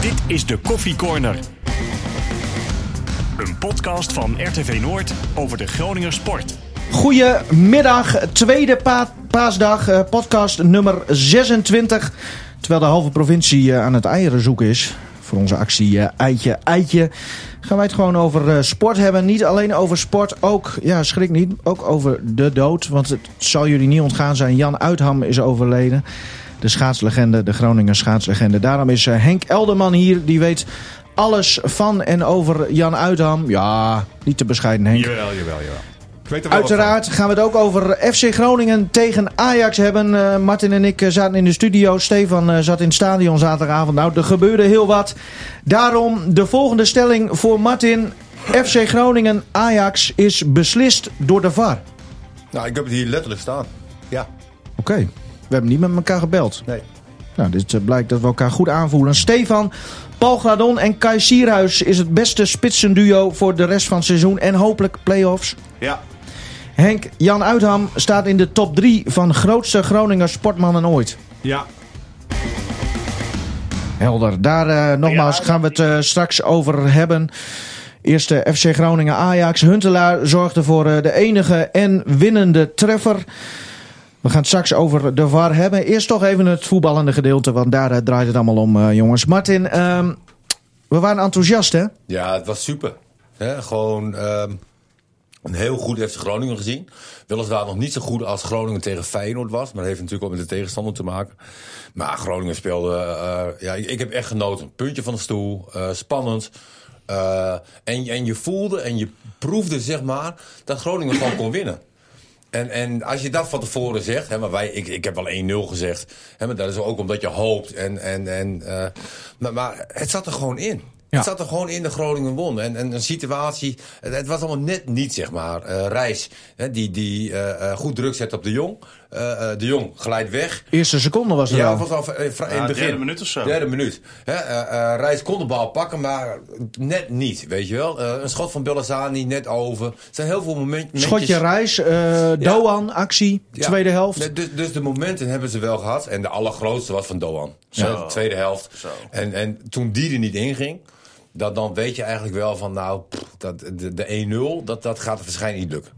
Dit is de Koffie Corner. Een podcast van RTV Noord over de Groninger sport. Goedemiddag, tweede pa paasdag, eh, podcast nummer 26. Terwijl de halve provincie eh, aan het eieren zoeken is voor onze actie eh, Eitje Eitje. Gaan wij het gewoon over sport hebben. Niet alleen over sport, ook, ja schrik niet, ook over de dood. Want het zal jullie niet ontgaan zijn, Jan Uitham is overleden. De schaatslegende, de Groninger schaatslegende. Daarom is eh, Henk Elderman hier, die weet alles van en over Jan Uitham. Ja, niet te bescheiden Henk. Jawel, jawel, jawel. Er Uiteraard gaan we het ook over FC Groningen tegen Ajax hebben. Eh, Martin en ik eh, zaten in de studio. Stefan eh, zat in het stadion zaterdagavond. Nou, er gebeurde heel wat. Daarom de volgende stelling voor Martin. FC Groningen Ajax is beslist door de VAR. Oké. Nou, ik heb het hier letterlijk staan. Ja, we hebben niet met elkaar gebeld. nee. Nou, dit eh, blijkt dat we elkaar goed aanvoelen. Stefan, Paul Gladon en Kai Sierhuis is het beste spitsenduo voor de rest van het seizoen. En hopelijk play-offs. Ja, Henk, Jan Uitham staat in de top 3 van grootste Groninger sportmannen ooit. Ja, Helder. Daar eh, nogmaals gaan we het eh, straks over hebben. Eerste FC Groningen Ajax. Huntelaar zorgde voor de enige en winnende treffer. We gaan het straks over de VAR hebben. Eerst toch even het voetballende gedeelte, want daar eh, draait het allemaal om, eh, jongens. Martin, ehm, we waren enthousiast, hè? ja, het was super. Gewoon ehm, een heel goed FC Groningen gezien. Weliswaar nog niet zo goed als Groningen tegen Feyenoord was. Maar dat heeft natuurlijk ook met de tegenstander te maken. Maar Groningen speelde... eh, ja, ik, heb echt genoten. Puntje van de stoel. spannend. En, en je voelde en je proefde, zeg maar, dat Groningen gewoon kon winnen. En, en als je dat van tevoren zegt, hè, maar wij, ik, ik heb wel 1-0 gezegd. Hè, maar dat is ook omdat je hoopt. En, en, en, eh, maar, maar het zat er gewoon in. Ja. Het zat er gewoon in de Groningen won. En, en een situatie, het, het was allemaal net niet, zeg maar. Eh Reis, hè, die, die eh, goed druk zet op de Jong. Eh, eh, de Jong glijdt weg. Eerste seconde was er Ja, al. het was al eh, in het begin. derde minuut of zo. Derde minuut. Hè, eh, eh, Reis kon de bal pakken, maar net niet, weet je wel. Eh, een schot van Bellassani net over. Er zijn heel veel momenten. Schotje Reis, eh Doan, actie, Ja. tweede helft. Dus, dus de momenten hebben ze wel gehad. En de allergrootste was van Doan. Zo. De tweede helft. Zo. En, en toen die er niet inging, dat, dan weet je eigenlijk wel van nou, pff, dat, de, de 1-0, dat, dat gaat waarschijnlijk niet lukken.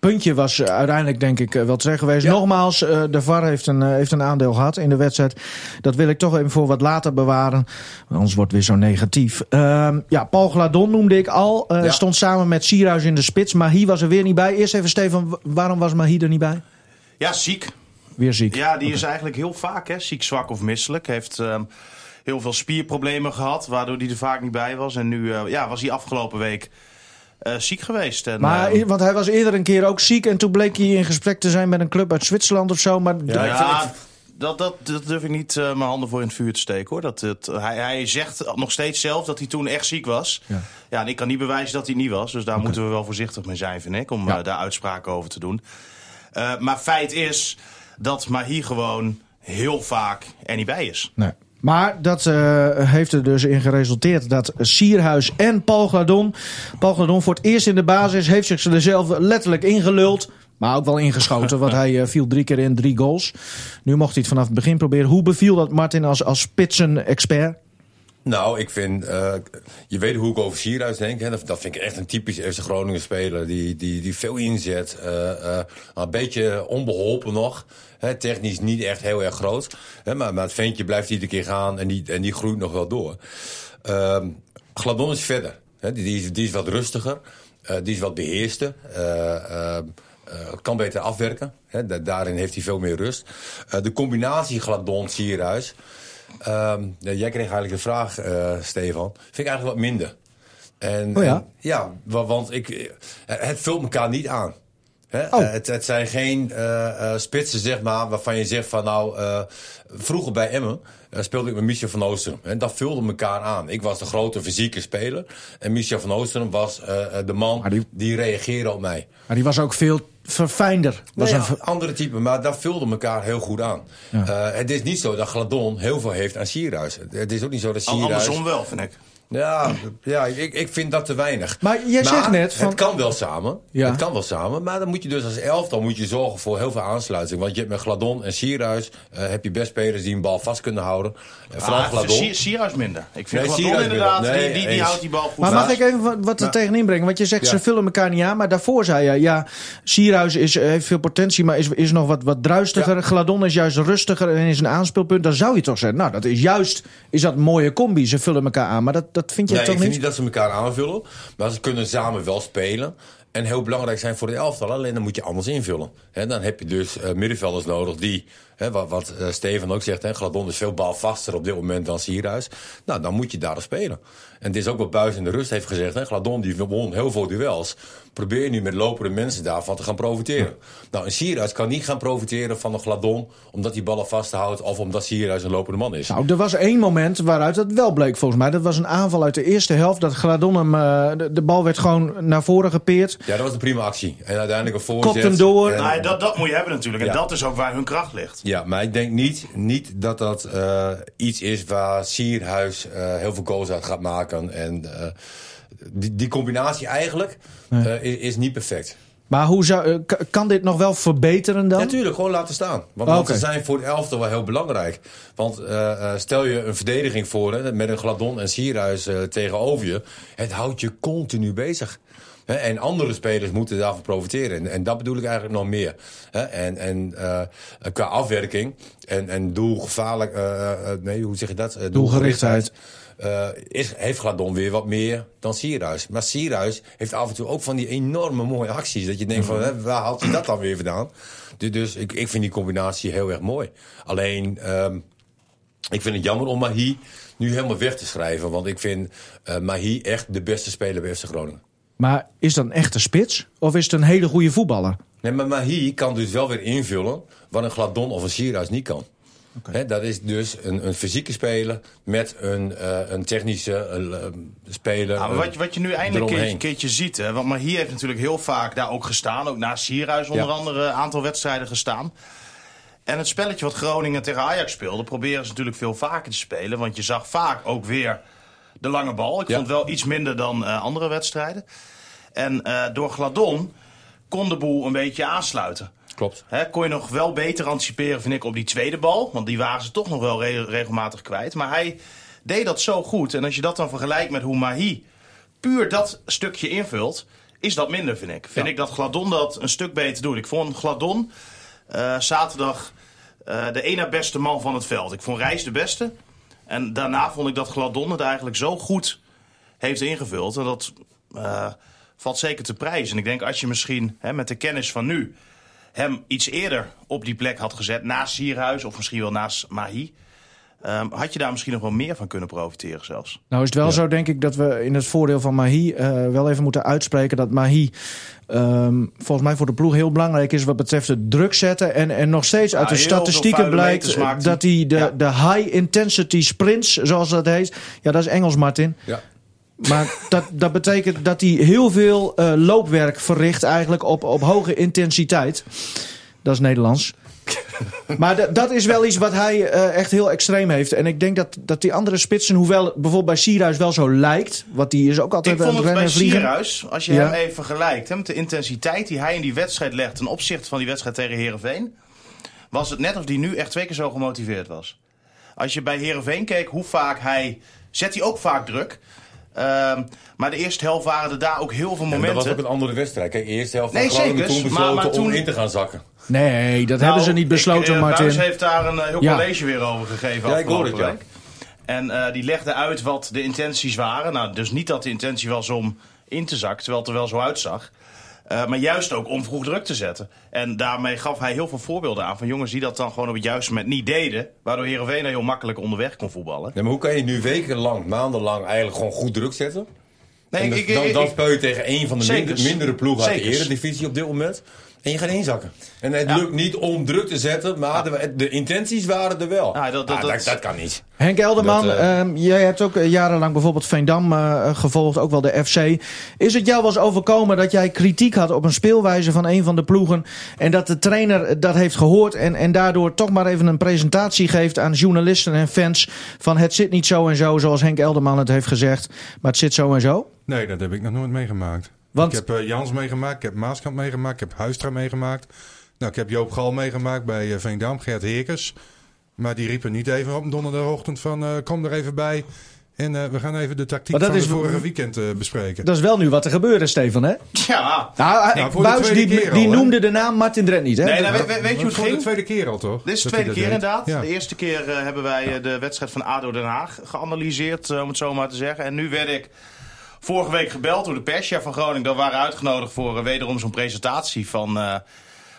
Puntje was eh, uiteindelijk denk ik eh, wel terecht geweest. Ja. Nogmaals, eh, de VAR heeft een, heeft een aandeel gehad in de wedstrijd. Dat wil ik toch even voor wat later bewaren. Anders wordt het weer zo negatief. Ehm, ja, Paul Gladon noemde ik al. Ja. Stond samen met Sierhuis in de spits. Mahi was er weer niet bij. Eerst even Stefan, w- waarom was Mahi er niet bij? ja ziek. Weer ziek. Ja, die is eigenlijk heel vaak hè, ziek, zwak of misselijk. Heeft ehm, heel veel spierproblemen gehad, waardoor hij er vaak niet bij was. En nu ja, was hij afgelopen week eh, ziek geweest. En, Maar, ehm, want hij was eerder een keer ook ziek. En toen bleek hij in gesprek te zijn met een club uit Zwitserland of zo. Maar Ja, dat, dat, dat durf ik niet eh, mijn handen voor in het vuur te steken hoor. Dat, het, hij, hij zegt nog steeds zelf dat hij toen echt ziek was. Ja. Ja, en ik kan niet bewijzen dat hij niet was. Dus daar moeten we wel voorzichtig mee zijn, vind ik. Om Ja. eh, daar uitspraken over te doen. Eh, maar feit is dat Mahi gewoon heel vaak er niet bij is. Nee. Maar dat eh, heeft er dus in geresulteerd dat Sierhuis en Paul Gladon... Paul Gladon voor het eerst in de basis heeft zich er letterlijk ingeluld. Maar ook wel ingeschoten, want hij eh, viel drie keer in, drie goals. Nu mocht hij het vanaf het begin proberen. Hoe beviel dat Martin als, als spitsen-expert? Nou, ik vind, eh, je weet hoe ik over Sierhuis denk. Hè? Dat, vind ik echt een typisch FC Groningen speler. Die, die, die veel inzet. eh, een beetje onbeholpen nog. Hè? Technisch niet echt heel erg groot. Hè? Maar, maar het ventje blijft iedere keer gaan en die, en die groeit nog wel door. Ehm Gladon is verder. Hè? Die, die, is, die is wat rustiger. Die is wat beheerster. Eh, eh, eh, kan beter afwerken. Daarin heeft hij veel meer rust. De combinatie Gladon-Sierhuis... Ehm, ja, jij kreeg eigenlijk de vraag, eh, Stefan. Vind ik eigenlijk wat minder. En, Oh ja? en- ja, wa- want ik, eh, het vult elkaar niet aan. Hè? Oh. Eh, het, het zijn geen eh, spitsen, zeg maar, waarvan je zegt van nou... vroeger bij Emmen eh, speelde ik met Michel van Oosteren. En dat vulde elkaar aan. Ik was de grote fysieke speler. En Michel van Oosteren was eh, eh, de man die... die- reageerde op mij. Maar die was ook veel verfijnder. Was Nee, een ver- andere type, maar dat vulde elkaar heel goed aan. Eh, het is niet zo dat Gladon heel veel heeft aan Sierhuis. Het is ook niet zo dat Al- Sierhuis... Andersom wel, vind ik. Ja, ja ik, ik vind dat te weinig. Maar jij zegt net van- Het kan wel samen. Ja. Het kan wel samen. Maar dan moet je dus als elftal moet je zorgen voor heel veel aansluiting. Want je hebt met Gladon en Sierhuis... eh, heb je best spelers die een bal vast kunnen houden. En vooral Ah, Gladon. Sier- Sierhuis minder. Ik vind Nee, Gladon Sierhuis inderdaad. Nee, die, die, die houdt die bal goed Maar vast. mag ik even wat, wat er tegenin brengen? Want je zegt Ja. ze vullen elkaar niet aan. Maar daarvoor zei je, ja, Sierhuis is, eh, heeft veel potentie, maar is, is nog wat, wat druistiger. Gladon is juist rustiger en is een aanspeelpunt. Dan zou je toch zeggen, nou, dat is juist is dat een mooie combi. Ze vullen elkaar aan. Maar dat, dat vind je Nee, toch ik vind niet? dat ze elkaar aanvullen. Maar ze kunnen samen wel spelen. En heel belangrijk zijn voor de elftal. Alleen dan moet je anders invullen. Hè, dan heb je dus eh, middenvelders nodig die... Hè, wat wat eh, Steven ook zegt, hè, Gladon is veel balvaster op dit moment dan Sierhuis. Nou, dan moet je daar spelen. En het is ook wat Buis in de rust heeft gezegd. Hè, Gladon die won heel veel duels. Probeer nu met lopende mensen daarvan te gaan profiteren. Nou, een Sierhuis kan niet gaan profiteren van een Gladon... omdat hij ballen vasthoudt of omdat Sierhuis een lopende man is. Nou, er was één moment waaruit dat wel bleek volgens mij. Dat was een aanval uit de eerste helft. Dat Gladon hem, eh, de, de bal werd gewoon naar voren gepeerd. Ja, dat was een prima actie. En uiteindelijk een voorzet. Kopt hem door. En- Nee, dat, dat moet je hebben natuurlijk. En Ja. dat is ook waar hun kracht ligt. Ja, maar ik denk niet, niet dat dat eh, iets is waar Sierhuis eh, heel veel goals uit gaat maken. En eh, die, die combinatie eigenlijk is, is niet perfect. Maar hoe zou, kan dit nog wel verbeteren dan? Natuurlijk, gewoon laten staan. Want, Oh, ze zijn voor de elftal wel heel belangrijk. Want stel je een verdediging voor hè, met een Gladon en Sierhuis tegenover je. Het houdt je continu bezig. Hè, en andere spelers moeten daarvan profiteren. En, en dat bedoel ik eigenlijk nog meer. Hè, en en eh, qua afwerking en, en doelgevaarlijk... eh, eh, nee, hoe zeg je dat? Doelgerichtheid. is, heeft Gladon weer wat meer dan Sierhuis. Maar Sierhuis heeft af en toe ook van die enorme mooie acties. Dat je denkt van, hè, waar haalt hij dat dan weer vandaan? Dus, ik, ik vind die combinatie heel erg mooi. Alleen, ehm, ik vind het jammer om Mahi nu helemaal weg te schrijven. Want ik vind eh Mahi echt de beste speler bij FC Groningen. Maar is dat een echte spits? Of is het een hele goede voetballer? Nee, maar Mahi kan dus wel weer invullen wat een Gladon of een Sierhuis niet kan. Hè, dat is dus een, een fysieke speler met een, eh, een technische eh, speler. Nou, maar wat, je- wat je nu eindelijk een keertje, ziet. Hè, want maar hier heeft natuurlijk heel vaak daar ook gestaan. Ook naast Sierhuis onder Ja. andere een aantal wedstrijden gestaan. En het spelletje wat Groningen tegen Ajax speelde... proberen ze natuurlijk veel vaker te spelen. Want je zag vaak ook weer de lange bal. Ik Ja. vond wel iets minder dan eh, andere wedstrijden. En eh, door Gladon kon de boel een beetje aansluiten. Klopt. Hè, kon je nog wel beter anticiperen, vind ik, op die tweede bal. Want die waren ze toch nog wel re- regelmatig kwijt. Maar hij deed dat zo goed. En als je dat dan vergelijkt met hoe Mahi puur dat stukje invult... is dat minder, vind ik. Vind ik dat Gladon dat een stuk beter doet. Ik vond Gladon eh, zaterdag de ene beste man van het veld. Ik vond Reis de beste. En daarna vond ik dat Gladon het eigenlijk zo goed heeft ingevuld. En dat eh, valt zeker te prijzen. En ik denk als je misschien hè, met de kennis van nu hem iets eerder op die plek had gezet, naast Sierhuis of misschien wel naast Mahi, ehm, had je daar misschien nog wel meer van kunnen profiteren zelfs. Nou is het wel zo, denk ik, dat we in het voordeel van Mahi eh, wel even moeten uitspreken dat Mahi ehm, volgens mij voor de ploeg heel belangrijk is wat betreft het druk zetten. En, en nog steeds uit de statistieken blijkt dat hij de, Ja. de high intensity sprints, zoals dat heet. Ja, dat is Engels, Martin. Ja. Maar dat, dat betekent dat hij heel veel eh, loopwerk verricht eigenlijk op, op hoge intensiteit. Dat is Nederlands. Maar dat- dat is wel iets wat hij eh, echt heel extreem heeft. En ik denk dat, dat die andere spitsen, hoewel bijvoorbeeld bij Sierhuis wel zo lijkt... want die is ook altijd Ik vond het bij en. Sierhuis, als je Ja. hem even vergelijkt hè, met de intensiteit die hij in die wedstrijd legt ten opzichte van die wedstrijd tegen Herenveen, was het net of hij nu echt twee keer zo gemotiveerd was. Als je bij Herenveen keek hoe vaak hij. Zet hij ook vaak druk. Ehm, maar de eerste helft waren er daar ook heel veel En momenten. dat was ook een andere wedstrijd. Kijk, eerste helft van Nee, Groningen zeker. toen Maar- besloten maar toen- om in te gaan zakken. Nee, dat Nou, hebben ze niet besloten, ik, eh, Martin. Buijs heeft daar een eh, heel Ja. college weer over gegeven Ja, ik hoor afgelopen het, ja. En eh, die legde uit wat de intenties waren. Nou, dus niet dat de intentie was om in te zakken, terwijl het er wel zo uitzag. Eh, maar juist ook om vroeg druk te zetten. En daarmee gaf hij heel veel voorbeelden aan van jongens die dat dan gewoon op het juiste moment niet deden. Waardoor Heerenveen er heel makkelijk onderweg kon voetballen. Ja, maar hoe kan je nu wekenlang, maandenlang eigenlijk gewoon goed druk zetten? Nee, En ik- ik- dan, dan speel je tegen een van de minder, mindere ploegen uit de eredivisie op dit moment. En je gaat inzakken. En het Ja. lukt niet om druk te zetten, maar de, de intenties waren er wel. Ja, dat- dat- Ah, dat- dat, kan niet. Henk Elderman, Dat, eh, ehm, jij hebt ook eh, jarenlang bijvoorbeeld Veendam eh, gevolgd, ook wel de FC. Is het jou wel eens overkomen dat jij kritiek had op een speelwijze van een van de ploegen en dat de trainer dat heeft gehoord en, en daardoor toch maar even een presentatie geeft aan journalisten en fans van het zit niet zo en zo zoals Henk Elderman het heeft gezegd, maar het zit zo en zo? Nee, dat heb ik nog nooit meegemaakt. Want- Ik heb eh, Jans meegemaakt, ik heb Maaskant meegemaakt, ik heb Huistra meegemaakt. Nou, ik heb Joop Gal meegemaakt bij eh, Veendam, Gert Heekers. Maar die riepen niet even op een donderdagochtend van eh, kom er even bij. En eh, we gaan even de tactiek van is- het vorige weekend eh, bespreken. Dat is wel nu wat er gebeurde, Stefan, hè? Ja. Nou, Nou, Buis tweede die, keer die al, hè? noemde de naam Martin Drent niet, hè? Nee, nou, weet, weet- weet je hoe het Voor ging? de tweede keer al, toch? Dit is de tweede dat keer inderdaad. Ja. De eerste keer eh, hebben wij de wedstrijd van ADO Den Haag geanalyseerd, om het zo maar te zeggen. En nu werd ik vorige week gebeld door de perschef van Groningen. Dat we waren uitgenodigd voor eh, wederom zo'n presentatie van, eh,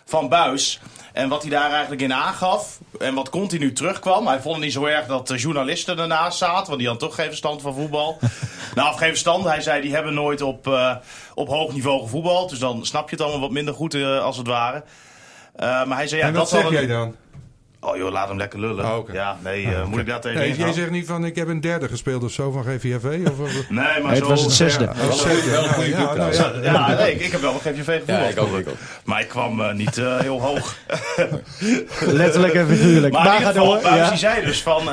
van Buis. En wat hij daar eigenlijk in aangaf en wat continu terugkwam. Hij vond het niet zo erg dat de journalisten ernaast zaten, want die hadden toch geen verstand van voetbal. nou, of geen verstand. Hij zei, die hebben nooit op, eh, op hoog niveau gevoetbald. Dus dan snap je het allemaal wat minder goed, als het ware. Eh, maar hij zei, ja, en dat wat zeg jij dan? Oh joh, laat hem lekker lullen. Oh, oké. Ja, nee, eh, moet ik daar tegen Nee, jij zegt niet van ik heb een derde gespeeld of zo van GVFV? Of, of- Nee, maar Nee, het zo... was het zesde. Ja, Wel een goede- wel een goede Ja, club nou trouwens. ja. Ja, nee, ik, ik heb wel een GVV gevoetbald. Ja, ik ook, ik ook. Maar ik kwam eh, niet eh, heel hoog. Letterlijk en figuurlijk. Maar Maar, in ieder ga geval, door. Buijs Ja. die zei dus van...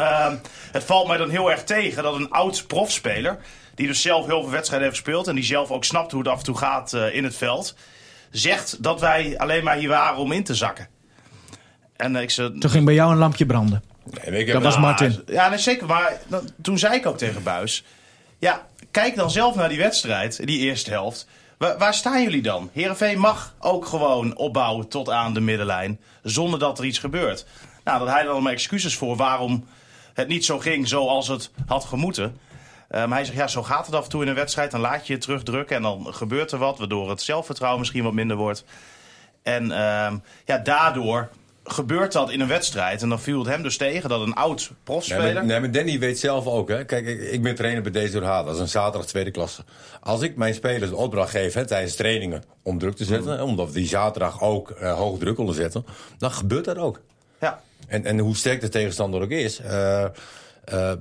het valt mij dan heel erg tegen dat een oud profspeler... die dus zelf heel veel wedstrijden heeft gespeeld... en die zelf ook snapt hoe het af en toe gaat eh, in het veld... zegt dat wij alleen maar hier waren om in te zakken. En ik. Toen ging bij jou een lampje branden. Nee, ik heb Dat was nou, Martin. Ja, nee, zeker. Maar dan- toen zei ik ook tegen Buis... Ja, kijk dan zelf naar die wedstrijd, die eerste helft. Waar, waar staan jullie dan? Heerenveen mag ook gewoon opbouwen tot aan de middenlijn... zonder dat er iets gebeurt. Nou, dat hij dan maar excuses voor waarom het niet zo ging zoals het had gemoeten. Eh, maar hij zegt, ja, zo gaat het af en toe in een wedstrijd. Dan laat je je terugdrukken en dan gebeurt er wat... waardoor het zelfvertrouwen misschien wat minder wordt. En ehm, ja, daardoor gebeurt dat in een wedstrijd. En dan viel het hem dus tegen dat een oud Nee, profspeler... maar, nee, maar Danny weet zelf ook. Hè. Kijk, ik, ik ben trainer bij deze Haat. Dat is een zaterdag tweede klasse. Als ik mijn spelers de opdracht geef hè, tijdens trainingen om druk te zetten... Mm. omdat we die zaterdag ook eh, hoog druk willen zetten... dan gebeurt dat ook. Ja. En, en hoe sterk de tegenstander ook is... eh,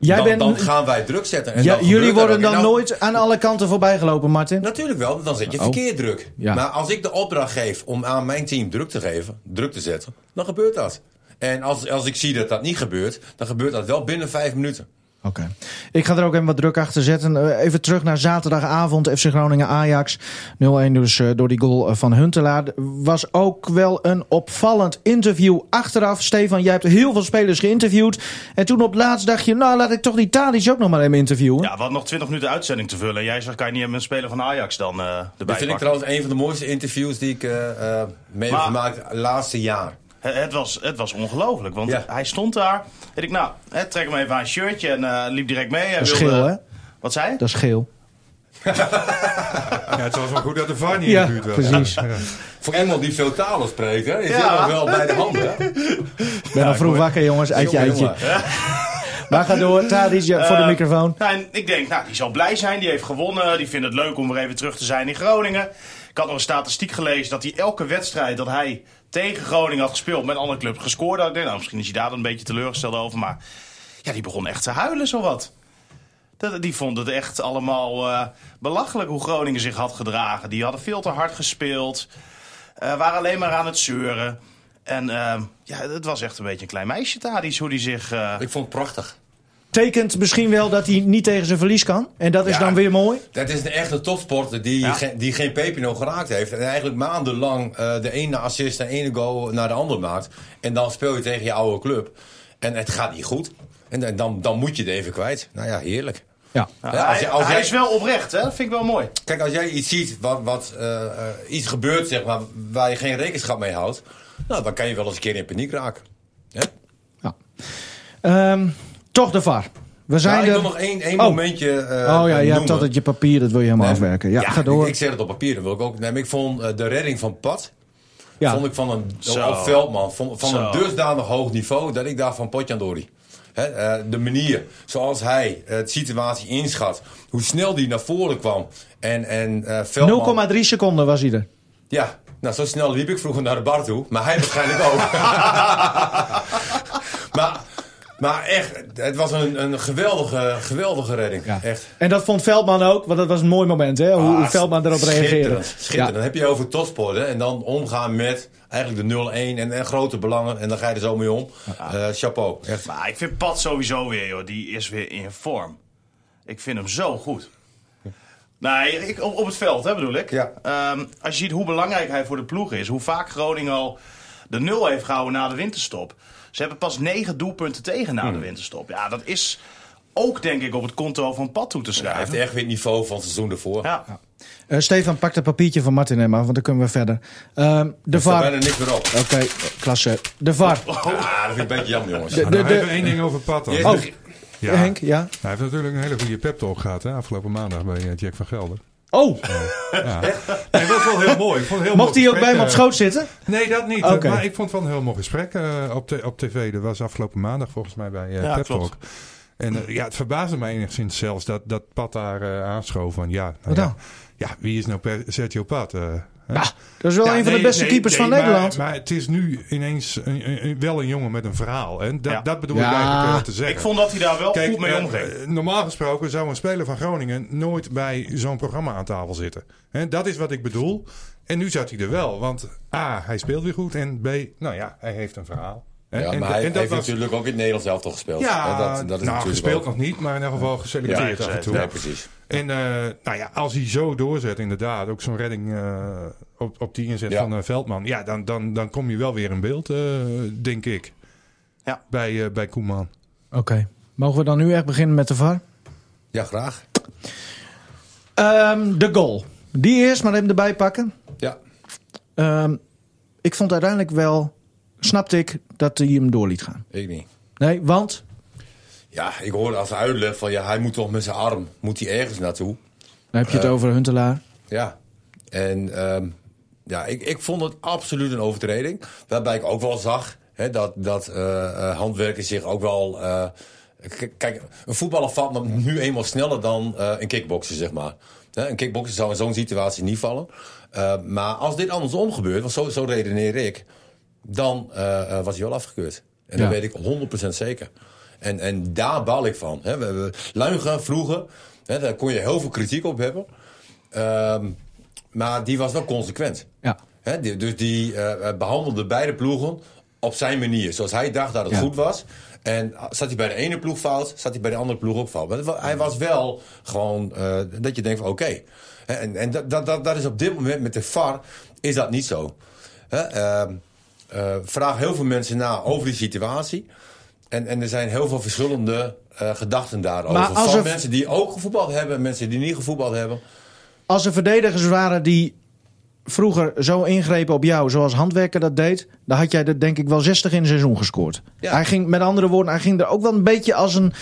Jij dan, bent, dan gaan wij druk zetten. En ja, dan jullie worden dan nou- nooit aan alle kanten voorbij gelopen, Martin? Natuurlijk wel, dan zet je Oh. verkeerd druk. Ja. Maar als ik de opdracht geef om aan mijn team druk te geven, druk te zetten, dan gebeurt dat. En als, als ik zie dat dat niet gebeurt, dan gebeurt dat wel binnen vijf minuten. Oké. Ik ga er ook even wat druk achter zetten. Eh, Even terug naar zaterdagavond. FC Groningen-Ajax. 0-1 dus eh, door die goal eh, van Huntelaar. Was ook wel een opvallend interview achteraf. Stefan, jij hebt heel veel spelers geïnterviewd. En toen op laatst dacht je... Nou, laat ik toch die Tadic ook nog maar even interviewen. ja, we hadden nog 20 minuten uitzending te vullen. En jij zegt, kan je niet met een speler van Ajax dan eh erbij Dat vind ik trouwens een van de mooiste interviews die ik eh, eh, mee heb gemaakt het laatste jaar. Het, het was, het was ongelooflijk. Want Ja. hij stond daar. En ik, nou, hè, trek hem even aan een shirtje en eh, liep direct mee. Hij Dat is wilde- geel, hè? Wat zei? Dat is geel. Ja, het was wel goed dat de VAR niet Ja, in de buurt was. precies. Ja. Voor iemand die veel talen spreekt, hè, is Ja. wel bij de hand. Hè? Ik ben al vroeg wakker, jongens. Eitje, eitje. Maar ga door. Tadic voor de Eh, microfoon. Nou, en ik denk, nou, die zal blij zijn. Die heeft gewonnen. Die vindt het leuk om weer even terug te zijn in Groningen. Ik had nog een statistiek gelezen dat hij elke wedstrijd dat hij tegen Groningen had gespeeld met andere clubs gescoord nou, misschien is hij daar dan een beetje teleurgesteld over. Maar ja, die begon echt te huilen, zowat. Dat- Die vonden het echt allemaal eh, belachelijk hoe Groningen zich had gedragen. Die hadden veel te hard gespeeld. eh, waren alleen maar aan het zeuren. En eh, ja, het was echt een beetje een klein meisje, Tadic, hoe die zich... Ik vond het prachtig. Tekent misschien wel dat hij niet tegen zijn verlies kan. En dat is Ja. dan weer mooi. Dat is een echte topsporter die, Ja. die geen Pepino geraakt heeft. En eigenlijk maandenlang eh, de ene assist en de ene goal naar de andere maakt. En dan speel je tegen je oude club. En het gaat niet goed. En dan- dan, dan moet je het even kwijt. Nou ja, heerlijk. Ja. Als hij, je- als hij jij- is wel oprecht, hè? Dat vind ik wel mooi. Kijk, als jij iets ziet wat, wat eh, eh, iets gebeurt, zeg maar, waar je geen rekenschap mee houdt. Nou, dan kan je wel eens een keer in paniek raken. Hè? ja. Ehm, toch de VAR. We zijn ik er... wil nog één, één Oh. momentje eh Oh ja, je hebt noemen. altijd je papier, dat wil je helemaal Nee, afwerken. Ja, ga ik- door. Ik, zeg het op papier, dat wil ik ook. Nee, ik vond eh, de redding van Pat. ja. Vond ik van een Zo. Veldman van, van een dusdanig hoog niveau dat ik daar van Potjandori. Hè, eh, de manier zoals hij eh, de situatie inschat, hoe snel die naar voren kwam en, en eh Veldman. 0,3 seconden was hij er. Ja, Nou, zo snel liep ik vroeger naar de bar toe. Maar hij waarschijnlijk ook. maar, maar echt, het was een, een geweldige, geweldige redding. Ja. Echt. En dat vond Veldman ook, want dat was een mooi moment, hè? Hoe, Ah, Veldman erop reageerde. Schitterend. schitterend. Dan heb je over topsporten en dan omgaan met eigenlijk de 0-1 en, en grote belangen. En dan ga je er zo mee om. Eh, chapeau. Echt. Maar ik vind Pat sowieso weer, joh. Die is weer in vorm. Ik vind hem zo goed. Nee, ik, op, op het veld, hè, bedoel ik. Ja. Ehm, als je ziet hoe belangrijk hij voor de ploeg is. Hoe vaak Groningen al de nul heeft gehouden na de winterstop. Ze hebben pas negen doelpunten tegen na Hmm. de winterstop. Ja, dat is ook, denk ik, op het konto van Pat toe te Hij schrijven. heeft echt weer het niveau van het seizoen ervoor. Ja. Eh, Stefan, pak het papiertje van Martin Emma, want dan kunnen we verder. Ehm, de Er VAR. bijna Oké, niks meer op. klasse. De VAR. Ah, dat vind ik een beetje jammer, jongens. De- Nou, de- even één ding over Pat dan. Oh, Ja. Henk, ja. Hij heeft natuurlijk een hele goede pep talk gehad hè, afgelopen maandag bij eh, Jack van Gelder. Oh, Ja. Nee, dat was wel heel mooi. Ik vond heel mocht mooi hij ook bij hem op eh, schoot zitten? Nee, dat niet. Oké. Maar ik vond het wel een heel mooi gesprek eh, op, de, op tv. Dat was afgelopen maandag volgens mij bij uh, Ja, Pep. Talk. En ja, het verbaasde me enigszins zelfs dat, dat Pat daar aanschoof van ja, nou Wat ja, dan? ja, wie is nou per Sergio Pat? Ja, dat is wel Ja, een van nee, de beste nee, keepers nee, van Nederland. Maar, het is nu ineens een, een- een- wel een jongen met een verhaal. En dat, Ja. dat bedoel Ja. ik eigenlijk te zeggen. Ik vond dat hij daar wel Kijk, goed mee eh, omging. eh, normaal gesproken zou een speler van Groningen nooit bij zo'n programma aan tafel zitten. Hè, dat is wat ik bedoel. En nu zat hij er wel. Want A, hij speelt weer goed. En B, nou ja, hij heeft een verhaal. Ja, en, maar hij, en heeft natuurlijk ook in het Nederlands elftal gespeeld. Ja, dat, dat is nou, natuurlijk gespeeld ook- nog niet, maar in ieder geval geselecteerd Ja, af en toe. Ja, precies. En eh, nou ja, als hij zo doorzet, inderdaad, ook zo'n redding eh, op, op die inzet Ja. van eh, Veldman, ja, dan, dan, dan kom je wel weer in beeld, eh, denk ik. Ja. Bij, eh, bij Koeman. Oké, mogen we dan nu echt beginnen met de VAR? Ja, graag. Ehm, de goal. Die eerst maar even erbij pakken. Ja. Ehm, ik vond uiteindelijk wel, snapte ik dat hij hem door liet gaan. Ik niet. Nee, want Ja, ik hoorde als uitleg van ja, hij moet toch met zijn arm, moet hij ergens naartoe. dan heb je het Eh. over Huntelaar. Ja. En ehm, ja, ik, ik vond het absoluut een overtreding. Waarbij ik ook wel zag hè, dat, dat handwerkers zich ook wel... kijk, een voetballer valt nu eenmaal sneller dan een kickbokser, zeg maar. Hè, een kickbokser zou in zo'n situatie niet vallen. Maar als dit andersom gebeurt, want zo, zo redeneer ik... dan eh, eh, was hij wel afgekeurd. En Ja. dat weet ik 100% zeker. En, en daar bal ik van. Hè. We hebben Luigen vroeger, hè, daar kon je heel veel kritiek op hebben. Ehm, maar die was wel consequent. Ja. Die- dus die eh, behandelde beide ploegen op zijn manier. Zoals hij dacht dat het Ja. goed was. En zat hij bij de ene ploeg fout, zat hij bij de andere ploeg ook fout. Maar hij was wel gewoon dat je denkt van oké. En, en dat, dat, dat, dat is op dit moment met de VAR is dat niet zo. Hè, ehm, eh, vraag heel veel mensen na over die situatie. En, en er zijn heel veel verschillende eh, gedachten daarover. Maar als Van er- mensen die ook gevoetbald hebben, en mensen die niet gevoetbald hebben. Als er verdedigers waren die vroeger zo ingrepen op jou zoals Handwerker dat deed, dan had jij er denk ik wel 60 in een seizoen gescoord. Ja. Hij ging, met andere woorden, hij ging er ook wel een beetje als een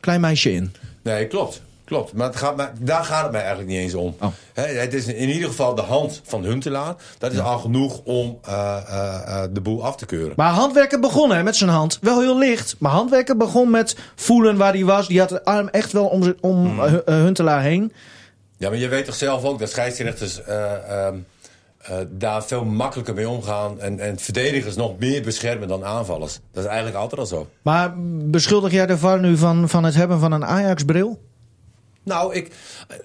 klein meisje in. Nee, klopt. Klopt. Maar, het gaat, maar daar gaat het mij eigenlijk niet eens om. Oh. Hè, het is in ieder geval de hand van Huntelaar. Dat is al genoeg om eh, eh, eh, de boel af te keuren. Maar Handwerker begon hè, met zijn hand. Wel heel licht. Maar Handwerker begon met voelen waar hij was. Die had de arm echt wel om, om eh, eh, Huntelaar heen. Ja, maar je weet toch zelf ook dat scheidsrechters eh, ehm, eh, daar veel makkelijker mee omgaan. En, en verdedigers nog meer beschermen dan aanvallers. Dat is eigenlijk altijd al zo. Maar beschuldig jij de VAR nu van, van het hebben van een Ajax-bril? Nou, ik,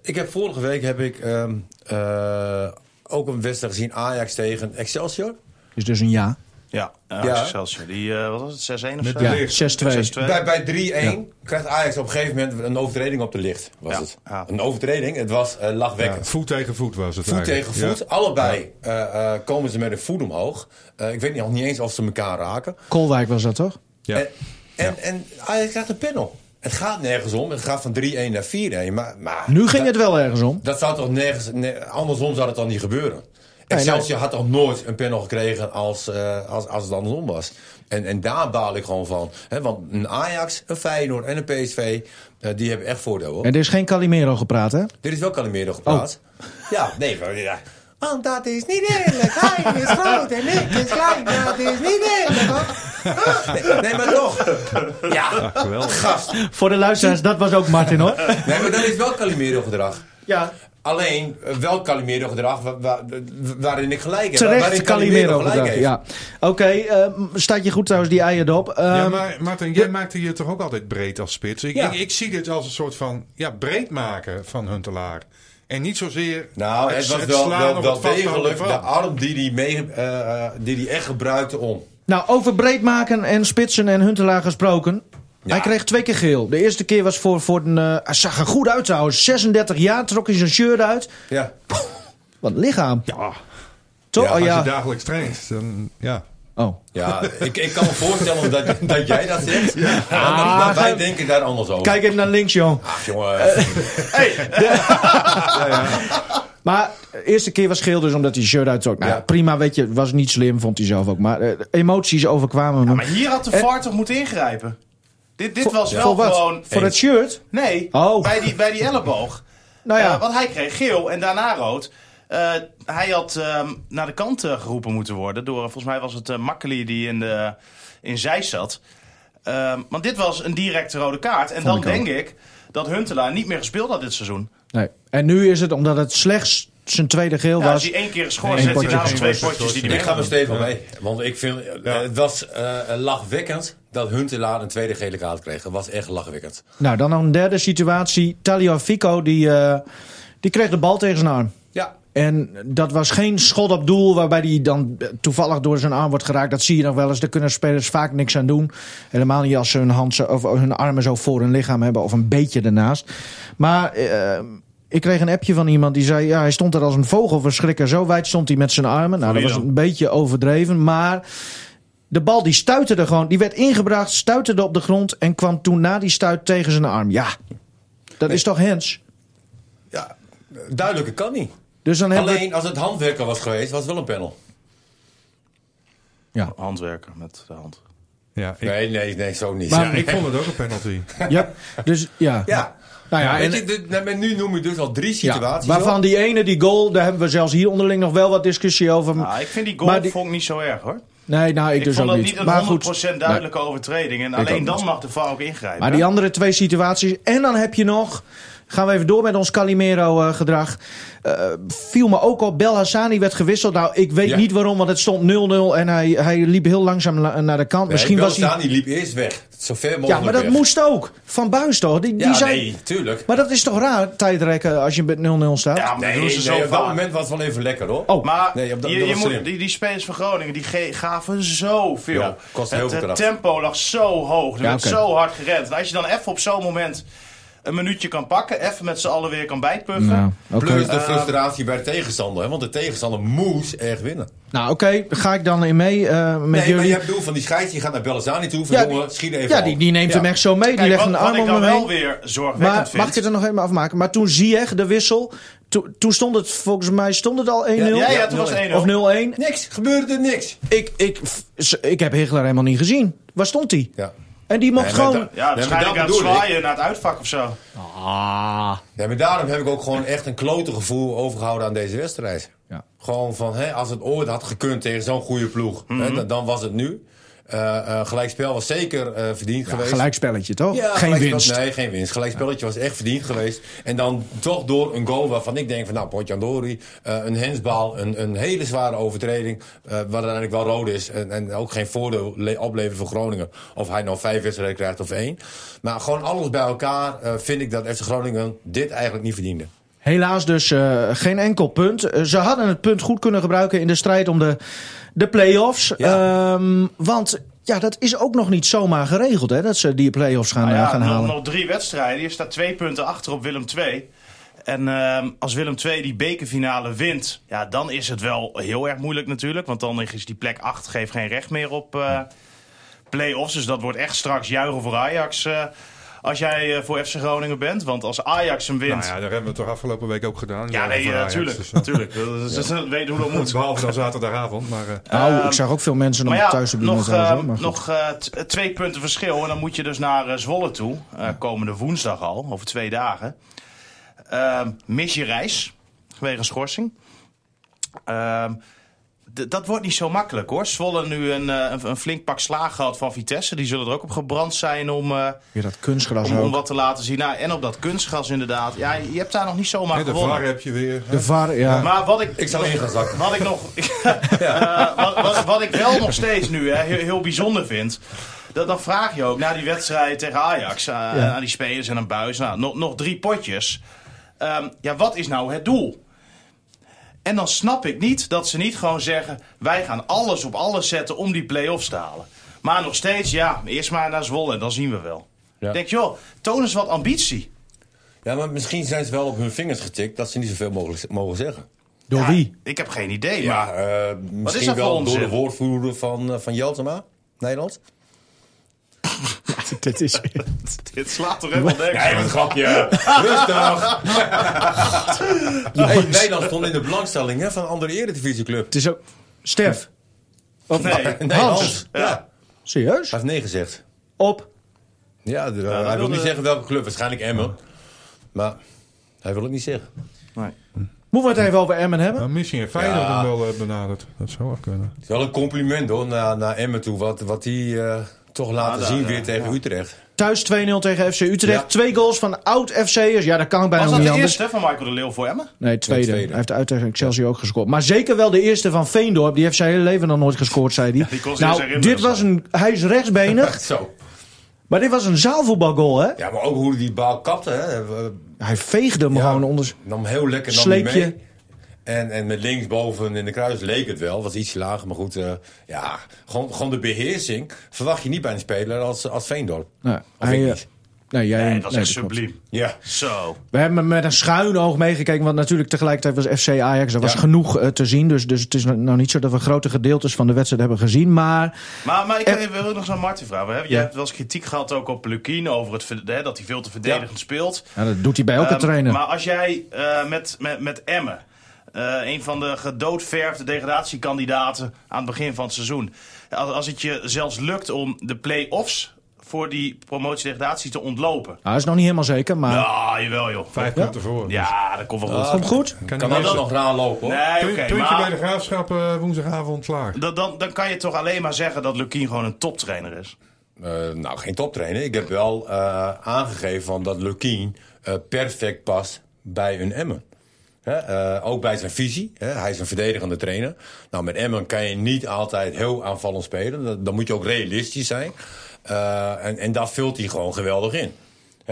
ik heb vorige week heb ik ehm, eh, ook een wedstrijd gezien. Ajax tegen Excelsior. Is dus een ja. Ja, uh, Ja. Excelsior. Die, eh, wat was het, 6-1 of Met zo? de Ja, licht. 6-2. 6-2. Bij, bij 3-1 krijgt Ajax op een gegeven moment een overtreding op de licht. Was Ja, het. ja. Een overtreding. Het was eh Ja, lachwekkend. voet tegen voet was het Voet eigenlijk. tegen voet. Ja. Allebei eh, eh, komen ze met een voet omhoog. Eh, ik weet nog niet eens of ze elkaar raken. Kolwijk was dat toch? Ja. En, en, en Ajax krijgt een panel. Het gaat nergens om. Het gaat van 3-1 naar 4-1. Maar, maar Nu ging dat, het wel ergens om. Dat zou toch nergens... ne- andersom zou het dan niet gebeuren. Excelsior had toch nooit een panel gekregen als, eh, als, als het andersom was. En, en daar baal ik gewoon van. Hè, want een Ajax, een Feyenoord en een PSV... eh, die hebben echt voordeel. Hoor. En er is geen Calimero gepraat, hè? Dit is wel Calimero gepraat. Ja, nee, maar ja. Want dat is niet eerlijk. Hij is groot en ik is klein. Dat is niet eerlijk. hoor. Nee, nee, maar toch. Ja, geweldig. gast. Voor de luisteraars, dat was ook Martin, hoor. Nee, maar dat is wel Calimero gedrag. Ja. Alleen, eh, wel Calimero gedrag wa- wa- waarin ik gelijk heb. Terecht waarin Calimero gelijk gedrag, heeft. Ja. Oké, eh, staat je goed trouwens die eierdop. Ja, Ehm, maar Martin, jij maakte je toch ook altijd breed als spits? Ik, Ja. ik, ik zie dit als een soort van ja, breed maken van Huntelaar. En niet zozeer Nou, het was wel, slaan wel, degelijk de arm die hij mee, eh, die hij echt gebruikte om. Nou, over breed maken en spitsen en Huntelaar gesproken. Hij kreeg twee keer geel. De eerste keer was voor, voor een... eh, hij zag er goed uit trouwens. 36 jaar, trok hij zijn shirt uit. Ja. Wat een lichaam. Ja, Toch? Ja, oh, als je dagelijks traint, dan ja. Oh. Ja, ik, ik kan me voorstellen dat, dat jij dat zegt. Ja. Ah, wij denken daar anders over. Kijk even naar links, jong. Ach, jongen. Maar de eerste keer was geel dus omdat hij shirt uittrok. Nou, Ja. prima, weet je. Was niet slim, vond hij zelf ook. Maar eh, emoties overkwamen hem. Maar hier had de En- VAR toch moeten ingrijpen? Dit, dit was wel Voor wat? gewoon... Voor het shirt? Nee, Oh. bij, die, bij die elleboog. Nou ja. Eh, want hij kreeg geel en daarna rood. Eh, hij had ehm, naar de kant eh, geroepen moeten worden. Door, volgens mij was het uh, Makkeli die in, de, in zij zat. Ehm, want dit was een directe rode kaart. En dan ik ook. denk ik dat Huntelaar niet meer gespeeld had dit seizoen. Nee. En nu is het omdat het slechts zijn tweede geel Ja, als was. hij één keer geschorst Eén zet hij naast één twee potjes die ik ga me stevig mee. Want ik vind, eh, het was eh, lachwekkend dat Huntelaar een tweede gele kaart kreeg. Dat was echt lachwekkend. Nou, dan nog een derde situatie. Talio Fico, die, eh, die kreeg de bal tegen zijn arm. Ja. En dat was geen schot op doel waarbij hij dan toevallig door zijn arm wordt geraakt. Dat zie je nog wel eens. Daar kunnen spelers vaak niks aan doen. Helemaal niet als ze hun, hand zo, of hun armen zo voor hun lichaam hebben of een beetje ernaast. Maar eh, ik kreeg een appje van iemand die zei... Ja, hij stond er als een vogelverschrikker. Zo wijd stond hij met zijn armen. Nou, dat was een beetje overdreven. Maar de bal die stuitte er gewoon. Die werd ingebracht, stuitte op de grond... en kwam toen na die stuit tegen zijn arm. Ja, dat is toch hens? ja, duidelijker kan niet. Dus dan hebben we... Alleen als het handwerker was geweest, was het wel een panel. Ja. Handwerker met de hand. Ja, ik, Nee, nee, nee, zo niet. Maar- ja, ik vond het ook een penalty. Ja, dus ja. Ja. Nou ja, en, je, nu noem je dus al drie ja, situaties. waarvan op. die ene, die goal, daar hebben we zelfs hier onderling nog wel wat discussie over. Nou, ik vind die goal die- vond ik niet zo erg hoor. nee, nou, ik, Ik dus vond ook dat niet. niet een maar 100% goed, duidelijke overtreding. En alleen dan mag de VAR ook ingrijpen. Maar die andere twee situaties. En dan heb je nog. Gaan we even door met ons Calimero-gedrag. viel me ook op. Bel Hassani werd gewisseld. Nou, ik weet Ja. niet waarom, want het stond 0-0. En hij, hij liep heel langzaam la- naar de kant. Nee, Misschien was hij. Beltrami liep eerst weg. Zo ver mogelijk Ja, maar dat weg. moest ook. Van Buis toch? Die, die Ja, zei... nee, tuurlijk. Maar dat is toch raar, tijdrekken, als je met 0-0 staat? Ja, maar Nee, zo op dat moment was het wel even lekker hoor. Oh. Maar Nee, op dat- je, dat je was moet, die, die spelers van Groningen die gaven zoveel. Ja, heel het, veel het kracht. tempo lag zo hoog. Er Ja, werd zo hard gerend. En als je dan even op zo'n moment een minuutje kan pakken. Even met z'n allen weer kan bijpuffen. Nou. Plus de Ehm, frustratie bij de tegenstander. Hè? Want de tegenstander moest echt winnen. Nou, oké, ga ik dan in mee eh, met Nee, maar jullie. je hebt bedoel van die scheids, die gaat naar Bellazzani toe. Van Ja, jongen, schiet even ja, die, die neemt Ja. hem echt zo mee. die legt wat, een wat arm ik om dan hem wel heen. weer zorgwekkend Maar vind. mag ik het er nog even afmaken? Maar toen Ziyech de wissel, to- toen stond het volgens mij stond het al 1-0 Ja, ja, Ja, toen was het 1-0. of 0-1. Niks, gebeurde er niks. Ik, ik, ik heb Hegelaar helemaal niet gezien. Waar stond hij? Ja. En die mocht Nee, gewoon... da- Ja, waarschijnlijk aan het zwaaien naar het uitvak of zo. Ah. Ja, maar daarom heb ik ook gewoon echt een klote gevoel overgehouden aan deze wedstrijd. Ja. Gewoon van, hè, als het ooit had gekund tegen zo'n goede ploeg, Mhm. hè, dan, dan was het nu. Eh, gelijkspel was zeker eh, verdiend geweest. Gelijkspelletje, toch? Ja, Geen winst. Nee, geen winst. Gelijkspelletje was echt verdiend geweest. En dan toch door een goal waarvan ik denk van... nou, Potjandori, een hensbal, een, een hele zware overtreding... waar uiteindelijk wel rood is. En, en ook geen voordeel le- opleveren voor Groningen. Of hij nou vijf wedstrijden krijgt of één. Maar gewoon alles bij elkaar vind ik dat FC Groningen dit eigenlijk niet verdiende. Helaas dus eh, geen enkel punt. Eh, ze hadden het punt goed kunnen gebruiken in de strijd om de, de play-offs. Ja. Ehm, want ja, dat is ook nog niet zomaar geregeld, hè, dat ze die play-offs gaan, Nou eh, ja, gaan halen. nog drie wedstrijden. Je staat twee punten achter op Willem II. En ehm, als Willem II die bekerfinale wint, ja, dan is het wel heel erg moeilijk natuurlijk. Want dan is die plek 8 geeft geen recht meer op play-offs. Dus dat wordt echt straks juichen voor Ajax als jij eh, voor FC Groningen bent. Want als Ajax hem wint... Nou ja, daar hebben we het toch afgelopen week ook gedaan. ja, nee, eh, natuurlijk. dus, eh, natuurlijk. Is- weet hoe dat moet. Behalve dan zaterdagavond. Maar, eh, nou, Ehm, ik zag ook veel mensen Maar nog ja, thuis op de nog, eh, hoor, goed. nog eh, twee punten verschil. En dan moet je dus naar eh, Zwolle toe. eh, komende woensdag al, over twee dagen. Ehm, mis je reis, vanwege schorsing. Ehm, dat wordt niet zo makkelijk hoor. Zwolle nu een, eh, een, een flink pak slaag gehad van Vitesse. Die zullen er ook op gebrand zijn om, eh, Weer dat kunstgras om, om wat te laten zien. Nou, en op dat kunstgras inderdaad. Ja, je hebt daar nog niet zomaar Hè, de gewonnen. VAR heb je weer. De VAR, ja. Maar wat ik, Ik zou in gaan zakken. wat ik nog. eh, wat, wat, wat ik wel nog steeds nu hè, heel, heel bijzonder vind. Dat, dan vraag je ook na die wedstrijd tegen Ajax. aan die spelers en een buis. Nou, nog, nog drie potjes. Ehm, ja, wat is nou het doel? En dan snap ik niet dat ze niet gewoon zeggen: wij gaan alles op alles zetten om die play-offs te halen. Maar nog steeds, ja, eerst maar naar Zwolle en dan zien we wel. Ja. Ik denk, joh, toon eens wat ambitie. Ja, maar misschien zijn ze wel op hun vingers getikt dat ze niet zoveel mogen, mogen zeggen. Door Ja, wie? Ik heb geen idee. Ja, Maar eh, misschien dat voor wel door de woordvoerder van, eh, van Jeltema, Nederland. Dit is... dit slaat toch helemaal nergens Nee, een grapje. Rustig. hey, Nederland stond in de belangstelling hè, van een andere eredivisieclub. Het is ook... Stef. Of Nee. Nee, Hans. Hans. Ja. Ja. Serieus? Hij heeft nee gezegd. Op. Ja, de- hij wil niet zeggen welke club. Waarschijnlijk Emmen. Maar hij wil het niet zeggen. Nee. Moeten we het even over Emmen hebben? Nou, misschien heeft Feyenoord Ja. hem wel eh, benaderd. Dat zou wel kunnen. Het is wel een compliment hoor, naar, naar Emmen toe. Wat, wat die eh, toch laten zien ja. weer tegen Utrecht. Thuis 2-0 tegen FC Utrecht. Ja. Twee goals van oud-FC'ers. Ja, dat kan bijna Was nog dat niet de anders. eerste van Michael de Leeuw voor Emmen? Nee, tweede. tweede. Hij heeft uit tegen Excelsior ook gescoord. Maar zeker wel de eerste van Veendorp. Die heeft zijn hele leven nog nooit gescoord, zei hij. nou, dit was een... Hij is rechtsbenig. Zo. maar dit was een zaalvoetbalgoal, hè? Ja, maar ook hoe hij die bal kapte. Hè. Hij veegde hem Ja. gewoon onder... Nam heel lekker nam die Sleepje. mee. En, en met linksboven in de kruis leek het wel. Was ietsje lager, maar goed. eh, ja, gewoon, gewoon de beheersing verwacht je niet bij een speler als, als Veendorp. Nee, Of hij, ik eh, niet. nee, jij, Nee, dat was echt dat subliem. Ja. Zo. We hebben met een schuin oog meegekeken, want natuurlijk tegelijkertijd was FC Ajax. Er was Ja. genoeg eh, te zien, dus, dus het is nou niet zo dat we grote gedeeltes van de wedstrijd hebben gezien. Maar Maar, maar ik Eh. wil ook nog zo'n Martin vragen. Jij Ja. hebt wel eens kritiek gehad ook op Lukien over het, hè, dat hij veel te verdedigend speelt. ja, dat doet hij bij elke Ehm, trainer. Maar als jij eh, met, met, met Emmen, eh, een van de gedoodverfde degradatiekandidaten aan het begin van het seizoen. Als, als het je zelfs lukt om de play-offs voor die promotie-degradatie te ontlopen. Nou, dat is nog niet helemaal zeker, maar Ja, jawel joh. Vijf punten voor. Ja, dat komt wel goed. komt goed. Kan Kan wel wel nog raar lopen hoor. Nee, oké, puntje bij de graafschap eh, woensdagavond klaar. dan, dan, dan kan je toch alleen maar zeggen dat Lukien gewoon een toptrainer is. Eh, nou, geen toptrainer. Ik heb wel eh, aangegeven van dat Lukien eh, perfect past bij een Emmen. Eh, ook bij zijn visie. Hij is een verdedigende trainer. Nou, met Emmen kan je niet altijd heel aanvallend spelen. Dan, moet je ook realistisch zijn. Eh, en, en daar vult hij gewoon geweldig in.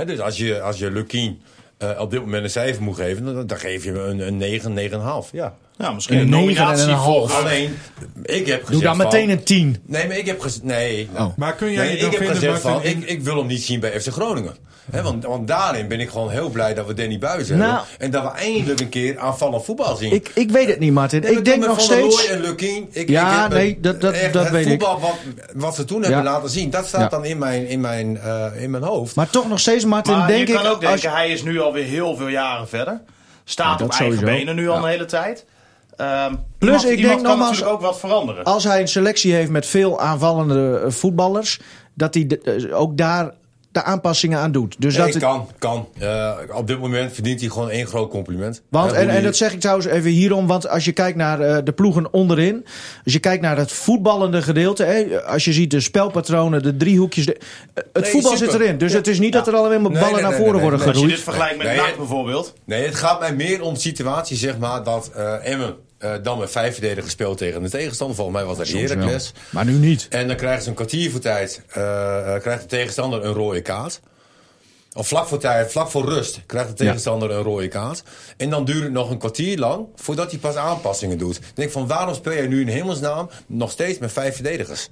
Dus als je, als je Lukien eh, op dit moment een cijfer moet geven, dan, dan geef je hem een, een 9, 9,5. Ja. Nou, misschien Een nominatie en een voor... half. Alleen, ik heb gezegd Doe dan meteen een 10. Nee, maar ik heb gezegd... Nee. Oh. Maar kun jij Nee, ik heb vinden, gezegd van, ik, ik wil hem niet zien bij FC Groningen. Hè, want, want daarin ben ik gewoon heel blij dat we Danny Buis Nou. hebben. En dat we eindelijk een keer aanvallend voetbal zien. Ik, ik weet het niet, Martin. Nee, ik denk nog steeds... En Lukien. Ik, Ja, ik nee, dat- dat- echt dat weet ik. voetbal Wat, wat ze toen hebben Ja. laten zien, dat staat Ja. dan in mijn, in mijn, eh, in mijn hoofd. Maar toch nog steeds, Martin, Maar denk je kan ik... ook denken, als- hij is nu alweer heel veel jaren verder. Staat Ja, op eigen sowieso. benen nu al Ja. een hele tijd. Ehm, Plus, iemand, ik iemand denk nogmaals- ook wat veranderen. als hij een selectie heeft met veel aanvallende eh, voetballers... dat hij de- eh, ook daar de aanpassingen aan doet. Dus Nee, dat het- kan, kan. Eh, op dit moment verdient hij gewoon één groot compliment. Want, en, en dat zeg ik trouwens even hierom, want als je kijkt naar eh, de ploegen onderin, als je kijkt naar het voetballende gedeelte, hè, als je ziet de spelpatronen, de driehoekjes, de, eh, het Nee, voetbal super. zit erin. Dus het is niet dat er alleen maar ballen nee, naar voren nee, worden nee. Als je dit vergelijkt met Nee, NAC bijvoorbeeld. Nee, het gaat mij meer om de situatie, zeg maar, dat eh Emmen eh, dan met vijf verdedigers speelt tegen de tegenstander. Volgens mij was dat. Heracles. Maar nu niet. En dan krijgen ze een kwartier voor tijd, eh, eh, krijgt de tegenstander een rode kaart. Of vlak voor tijd, vlak voor rust, krijgt de tegenstander een rode kaart. En dan duurt het nog een kwartier lang voordat hij pas aanpassingen doet. Dan denk ik van, waarom speel je nu in hemelsnaam nog steeds met vijf verdedigers?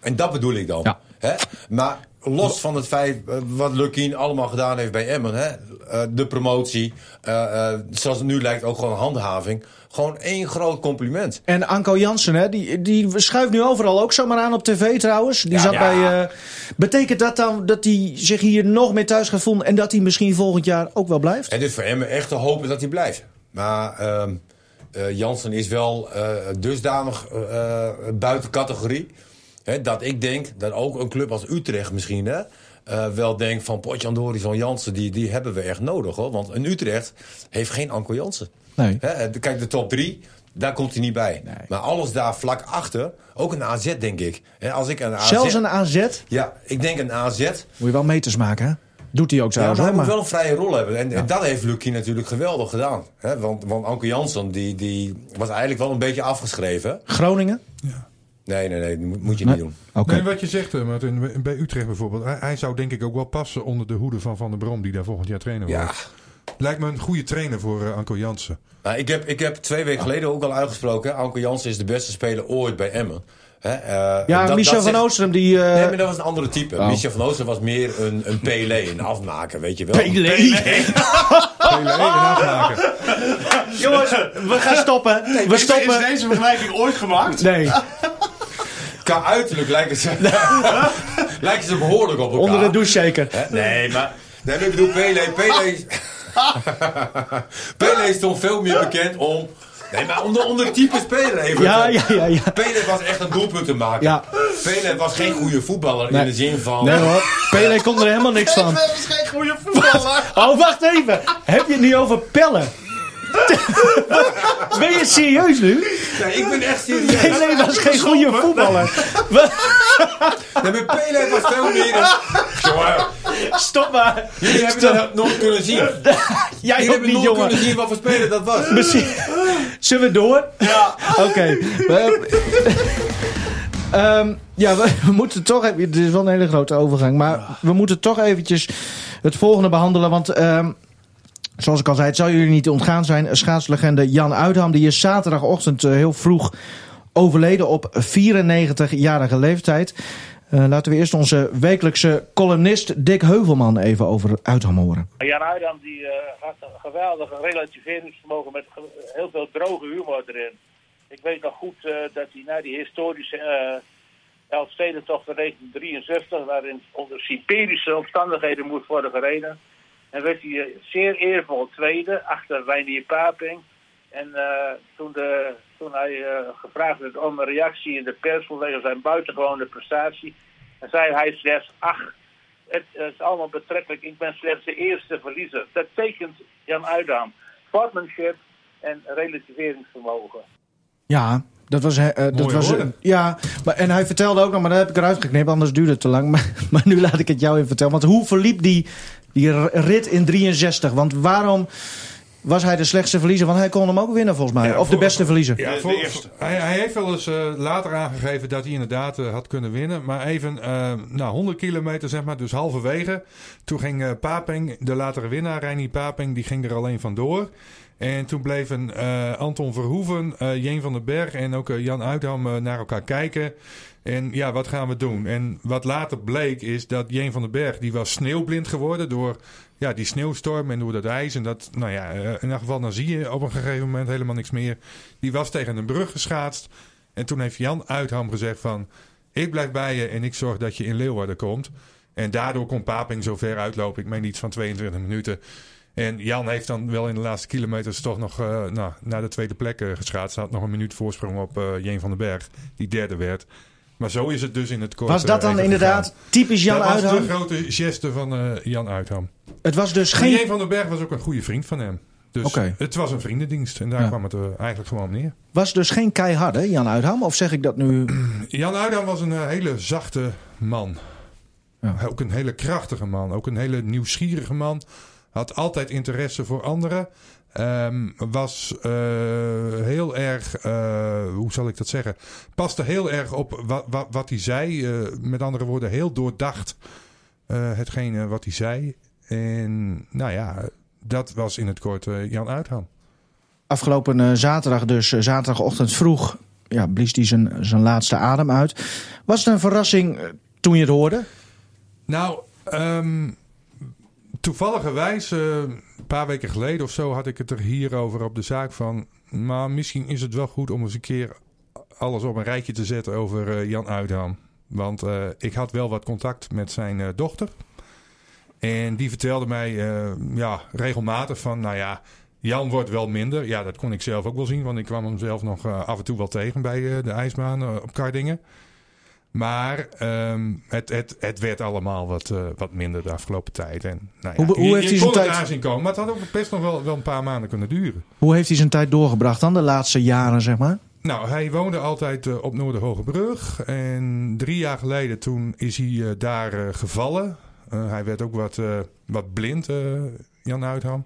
En dat bedoel ik dan. Ja. Hè? Maar los van het feit eh, wat Lukien allemaal gedaan heeft bij Emmen. Hè? eh, de promotie, eh, eh, zoals het nu lijkt ook gewoon handhaving. Gewoon één groot compliment. En Anko Jansen, hè, die, die schuift nu overal ook zomaar aan op tv trouwens. Die Ja, zat ja. bij. eh, betekent dat dan dat hij zich hier nog meer thuis gaat voelen en dat hij misschien volgend jaar ook wel blijft? Het is voor Emmen echt te hopen dat hij blijft. Maar ehm eh, Jansen is wel eh, dusdanig buiten categorie. Hè, dat ik denk dat ook een club als Utrecht misschien hè, eh, wel denkt van... Potjandori, zo'n Jansen, die, die hebben we echt nodig. hoor. Want een Utrecht heeft geen Anko Jansen. Nee. Hè, kijk, de top drie. Daar komt hij niet bij. Maar alles daar vlak achter, ook een AZ denk ik. Als ik een AZ, Zelfs een AZ, Ja, ik denk een AZ. moet je wel meters maken, hè? Doet hij ook Ja, maar trouwens, hij moet wel een vrije rol hebben. En, en dat heeft Lucie natuurlijk geweldig gedaan. Hè? Want, want Anke Jansson die, die was eigenlijk wel een beetje afgeschreven. Groningen? Nee, nee, nee, dat moet, moet je Nee. niet doen. Oké. Nee, wat je zegt, eh, Martin, bij Utrecht bijvoorbeeld. Hij, hij zou denk ik ook wel passen onder de hoede van Van der Brom, die daar volgend jaar trainer wordt. Ja. Lijkt me een goede trainer voor eh, Anko Jansen. Nou, ik, heb, ik heb twee weken geleden ook al uitgesproken. Anke Jansen is de beste speler ooit bij Emmen. Hè? eh, Ja, dat- Michel dat van zegt- Oostrum, die... eh, Nee, maar dat was een andere type. Oh. Michel van Oosten was meer een, een een afmaker, weet je wel. Jongens, we gaan stoppen. we Is, is stoppen. deze vergelijking ooit gemaakt? Nee, Qua uiterlijk lijken ze, lijken ze behoorlijk op elkaar. onder de douche zeker. Nee, maar... Nee, maar ik bedoel, Pelé... Pelé, Pelé stond veel meer bekend om... Nee, maar om de, om de type speler even. Ja, ja, ja, ja. Pelé was echt een doelpuntenmaker. Ja. Pelé was geen goede voetballer Nee. in de zin van... Nee hoor, Pele kon er helemaal niks van. Dat is geen goede voetballer. Oh, wacht even. Heb je het nu over pellen? Ben je serieus nu? Nee, ik ben echt serieus. Pele was geen goede voetballer. Nee, maar Pelé was veel meer een... Stop maar. jullie hebben dat nooit kunnen zien. Jij Jullie ook hebben niet, nooit jongen. kunnen zien wat voor speler dat was. Misschien. Zullen we door? Ja. Oké. Ehm, ja, we, we moeten toch even... Het is wel een hele grote overgang. Maar we moeten toch eventjes het volgende behandelen. Want ehm, zoals ik al zei, het zal jullie niet ontgaan zijn. Schaatslegende Jan Uitham. Die is zaterdagochtend eh, heel vroeg overleden op 94-jarige leeftijd. Eh, laten we eerst onze wekelijkse columnist Dick Heuvelman even over Uitham horen. Jan Uydam die eh, had een geweldig relativeringsvermogen met heel veel droge humor erin. Ik weet nog goed dat hij na die historische uh, Elfstedentocht van 1963, waarin onder Siberische omstandigheden moest worden gereden, en werd hij eh, zeer eervol tweede achter Reinier Paping. En eh, toen, de, toen hij eh, gevraagd werd om een reactie in de pers vanwege zijn buitengewone prestatie, dan zei hij slechts, ach, het is allemaal betrekkelijk. Ik ben slechts de eerste verliezer. Dat tekent Jan Uydam. Sportmanship en relativeringsvermogen. Ja, dat was... eh, dat was woorden. ja, maar, en hij vertelde ook nog, maar dat heb ik eruit geknipt, anders duurde het te lang. Maar, maar nu laat ik het jou even vertellen. Want hoe verliep die, die rit in 63? Want waarom was hij de slechtste verliezer? Want hij kon hem ook winnen volgens mij. Ja, of de beste verliezer. Ja, de voor- eerste. Hij, hij heeft wel eens eh, later aangegeven dat hij inderdaad eh, had kunnen winnen. Maar even eh nou, 100 kilometer, zeg maar, dus halverwege. Toen ging eh, Paping, de latere winnaar, Reinier Paping, die ging er alleen vandoor. En toen bleven eh, Anton Verhoeven, eh Jeen van den Berg en ook eh, Jan Uitham naar elkaar kijken. En ja, wat gaan we doen? En wat later bleek is dat Jeen van den Berg, die was sneeuwblind geworden door ja, die sneeuwstorm en door dat ijs. En dat, nou ja, in ieder geval dan zie je op een gegeven moment helemaal niks meer. Die was tegen een brug geschaatst. En toen heeft Jan Uitham gezegd van... Ik blijf bij je en ik zorg dat je in Leeuwarden komt. En daardoor kon Paping zo ver uitlopen. Ik meen iets van 22 minuten. En Jan heeft dan wel in de laatste kilometers toch nog eh, nou, naar de tweede plek eh, geschaatst. Hij had nog een minuut voorsprong op eh Jeen van den Berg, die derde werd. Maar zo is het dus in het kort. Was dat eh, dan inderdaad gegaan. typisch Jan dat was Uitham? de grote geste van eh, Jan Uitham. Het was dus Maar Jeen geen, van den Berg was ook een goede vriend van hem. Dus het was een vriendendienst. En daar Ja. kwam het eh, eigenlijk gewoon op neer. was dus geen keiharde Jan Uitham? Of zeg ik dat nu... Jan Uydam was een eh, hele zachte man. Ja. Ook een hele krachtige man. Ook een hele nieuwsgierige man. Had altijd interesse voor anderen. Ehm, was eh, heel erg, eh, hoe zal ik dat zeggen? Paste heel erg op wat, wat, wat hij zei. Eh, met andere woorden, heel doordacht hetgene wat hij zei. En nou ja, dat was in het kort Jan Uitham. Afgelopen zaterdag dus, zaterdagochtend vroeg... Ja, blies hij zijn, zijn laatste adem uit. Was het een verrassing toen je het hoorde? Nou, ehm toevalligerwijs, eh, een paar weken geleden of zo, had ik het er hier over op de zaak van. Maar misschien is het wel goed om eens een keer alles op een rijtje te zetten over eh, Jan Uitham. Want eh, ik had wel wat contact met zijn dochter. En die vertelde mij ja, regelmatig van, nou ja, Jan wordt wel minder. Ja, dat kon ik zelf ook wel zien, want ik kwam hem zelf nog af en toe wel tegen bij de ijsbaan op Kardingen. Maar ehm, het, het, het werd allemaal wat, eh, wat minder de afgelopen tijd. En, nou Hoe- ja, hoe je- heeft je hij zijn tijd- aanzien komen, maar het had ook best nog wel, wel een paar maanden kunnen duren. Hoe heeft hij zijn tijd doorgebracht dan, de laatste jaren, zeg maar? Nou, hij woonde altijd eh, op Noorderhogebrug. En drie jaar geleden toen is hij eh, daar gevallen. Hij werd ook wat, wat blind, Jan Uitham.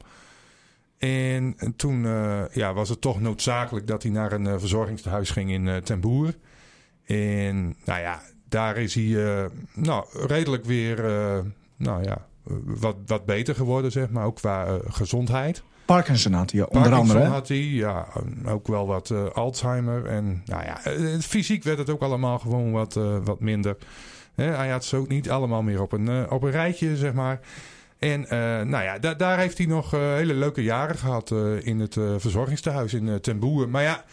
En, en toen ja, was het toch noodzakelijk dat hij naar een verzorgingstehuis ging in Ten Boer. En nou ja, daar is hij eh, nou, redelijk weer eh, nou ja, wat, wat beter geworden, zeg maar. Ook qua eh, gezondheid. Parkinson had hij onder Parkinson andere. had hij, ja, ook wel wat Alzheimer. En nou ja, fysiek werd het ook allemaal gewoon wat, wat minder. Hij had ze ook niet allemaal meer op een, op een rijtje, zeg maar. En nou ja, da- daar heeft hij nog hele leuke jaren gehad eh, in het eh, verzorgingstehuis in eh, Ten Boer. Maar ja,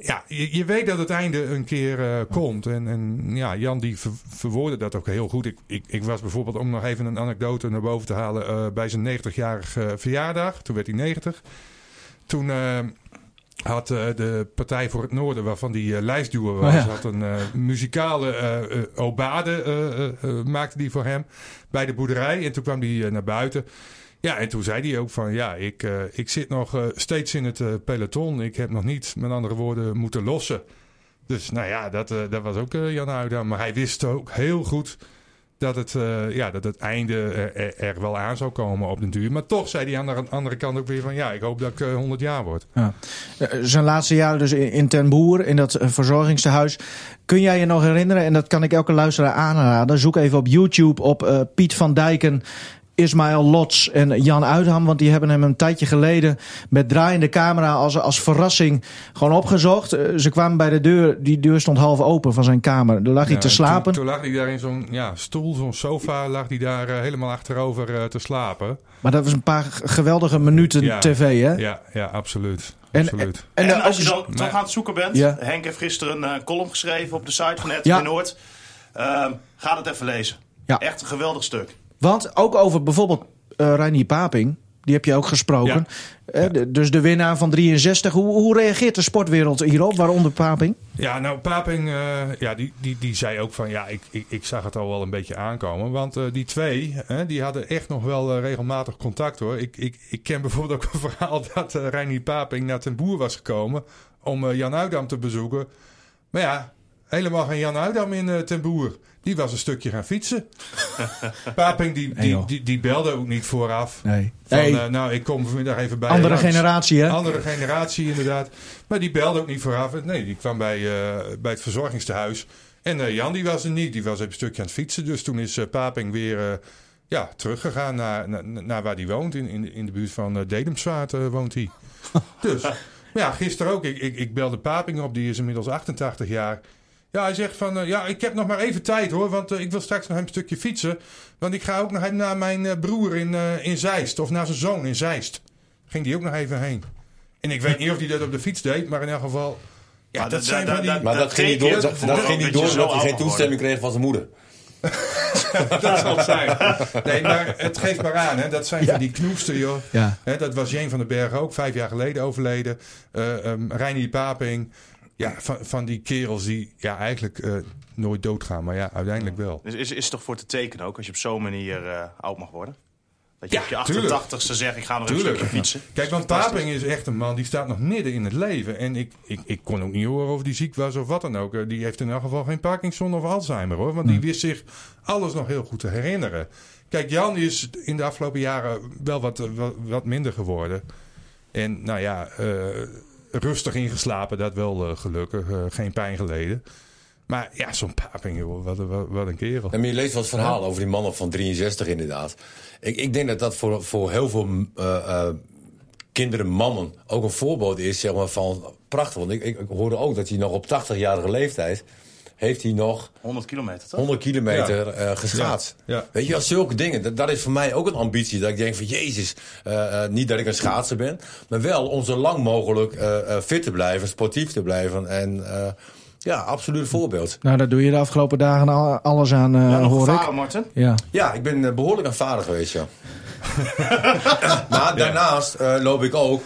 ja je, je weet dat het einde een keer eh, komt. En, en ja, Jan die ver- verwoordde dat ook heel goed. Ik, ik, ik was bijvoorbeeld, om nog even een anekdote naar boven te halen, eh, bij zijn 90-jarige verjaardag. Toen werd hij 90. Toen eh, had eh, de Partij voor het Noorden, waarvan die eh, lijstduwer was, Oh ja. had een eh, muzikale eh, eh, obade, eh, eh, eh, maakte die voor hem bij de boerderij. En toen kwam hij eh, naar buiten. Ja, en toen zei hij ook van ja, ik, eh, ik zit nog eh, steeds in het eh, peloton. Ik heb nog niet, met andere woorden, moeten lossen. Dus nou ja, dat, dat was ook Jan Uydam. Maar hij wist ook heel goed dat het, ja, dat het einde er, wel aan zou komen op den duur. Maar toch zei hij aan de andere kant ook weer van ja, ik hoop dat ik eh, 100 jaar word. Ja. Zijn laatste jaren dus in Ten Boer, in dat eh, verzorgingstehuis. Kun jij je nog herinneren, en dat kan ik elke luisteraar aanraden. Zoek even op YouTube op Piet van Dijken, Ismaël Lots en Jan Uitham. Want die hebben hem een tijdje geleden met draaiende camera als, als verrassing gewoon opgezocht. Eh, Ze kwamen bij de deur, die deur stond half open van zijn kamer. Daar lag hij te en slapen. Toen, toen lag hij daar in zo'n ja, stoel, zo'n sofa, lag hij daar eh, helemaal achterover eh, te slapen. Maar dat was een paar geweldige minuten Ja. tv, hè? Ja, ja absoluut. En- absoluut. En, als je dan toch aan het zoeken bent, Ja. Henk heeft gisteren een column geschreven op de site van RTV Ja. Noord. Ehm, ga het even lezen. Ja. Echt een geweldig stuk. Want ook over bijvoorbeeld eh Reinier Paping, die heb je ook gesproken. Eh, dus de winnaar van 63. Hoe, hoe reageert de sportwereld hierop, waaronder Paping? Ja, nou, Paping, eh, ja, die, die, die zei ook van, ja, ik, ik, ik zag het al wel een beetje aankomen. Want die twee, hè, die hadden echt nog wel regelmatig contact, hoor. Ik, ik, ik ken bijvoorbeeld ook een verhaal dat eh Reinier Paping naar ten Boer was gekomen om Jan Uydam te bezoeken. Maar ja, helemaal geen Jan Uydam in ten Boer. Die was een stukje gaan fietsen. Paping, die, die, die, die belde ook niet vooraf. Nee. Van, Nee, eh, nou, ik kom vanmiddag even bij andere langs. generatie, hè? Andere generatie, inderdaad. Maar die belde ook niet vooraf. Nee, die kwam bij, eh, bij het verzorgingstehuis. En eh, Jan die was er niet. Die was even een stukje aan het fietsen. Dus toen is eh, Paping weer eh, ja, teruggegaan naar, naar, naar waar hij woont. In, in, in de buurt van uh, Dedemsvaart woont hij. dus, ja, gisteren ook. Ik, ik, ik belde Paping op. Die is inmiddels 88 jaar. Ja, hij zegt van, eh, ja, ik heb nog maar even tijd hoor, want eh, ik wil straks nog een stukje fietsen. Want ik ga ook nog even naar mijn eh, broer in, eh, in Zeist, of naar zijn zoon in Zeist. Ging die ook nog even heen. En ik weet niet of hij dat op de fiets deed, maar in elk geval... Ja, Maar dat da- zijn van die... Maar dat, ging niet door, dat, ging niet door omdat hij geen toestemming kreeg van zijn moeder. dat zal het zijn. Nee, maar het geeft maar aan, hè. Dat zijn Ja. van die knoesten, joh. Ja. Hè, dat was Jeen van den Berg ook, vijf jaar geleden overleden. Eh um, Reinier Paping. Ja, van, van die kerels die ja, eigenlijk eh, nooit doodgaan, maar ja, uiteindelijk wel. Dus is, is toch voor te tekenen ook als je op zo'n manier eh, oud mag worden? Dat je Ja, op je tuurlijk. 88ste zegt, ik ga nog een stukje fietsen. Kijk, want. Paping is echt een man die staat nog midden in het leven. En ik, ik, ik kon ook niet horen of die ziek was of wat dan ook. Eh, Die heeft in elk geval geen Parkinson of Alzheimer hoor. Want die wist zich alles nog heel goed te herinneren. Kijk, Jan is in de afgelopen jaren wel wat, wat, wat minder geworden. En nou ja, eh, rustig ingeslapen, dat wel eh, gelukkig. eh, geen pijn geleden. Maar ja, zo'n Paping, joh, wat, wat, wat een kerel. En je leest het verhaal over die mannen van 63 inderdaad. Ik, ik denk dat dat voor, voor heel veel eh, kinderen, mannen, ook een voorbeeld is zeg maar, van prachtig. Want ik, ik, ik hoorde ook dat hij nog op 80-jarige leeftijd... heeft hij nog 100 kilometer toch? 100 kilometer eh geschaatst. Ja, ja. Weet je wel, zulke dingen. Dat, dat is voor mij ook een ambitie. Dat ik denk van, jezus, eh, eh, niet dat ik een schaatser ben... maar wel om zo lang mogelijk eh, eh, fit te blijven, sportief te blijven. En eh, ja, absoluut een voorbeeld. Nou, daar doe je de afgelopen dagen al alles aan, eh, Ja, nog hoor een ik. vader, Martin. Ja. Ja, ik ben eh, behoorlijk aan vader geweest, ja. maar daarnaast eh, loop ik ook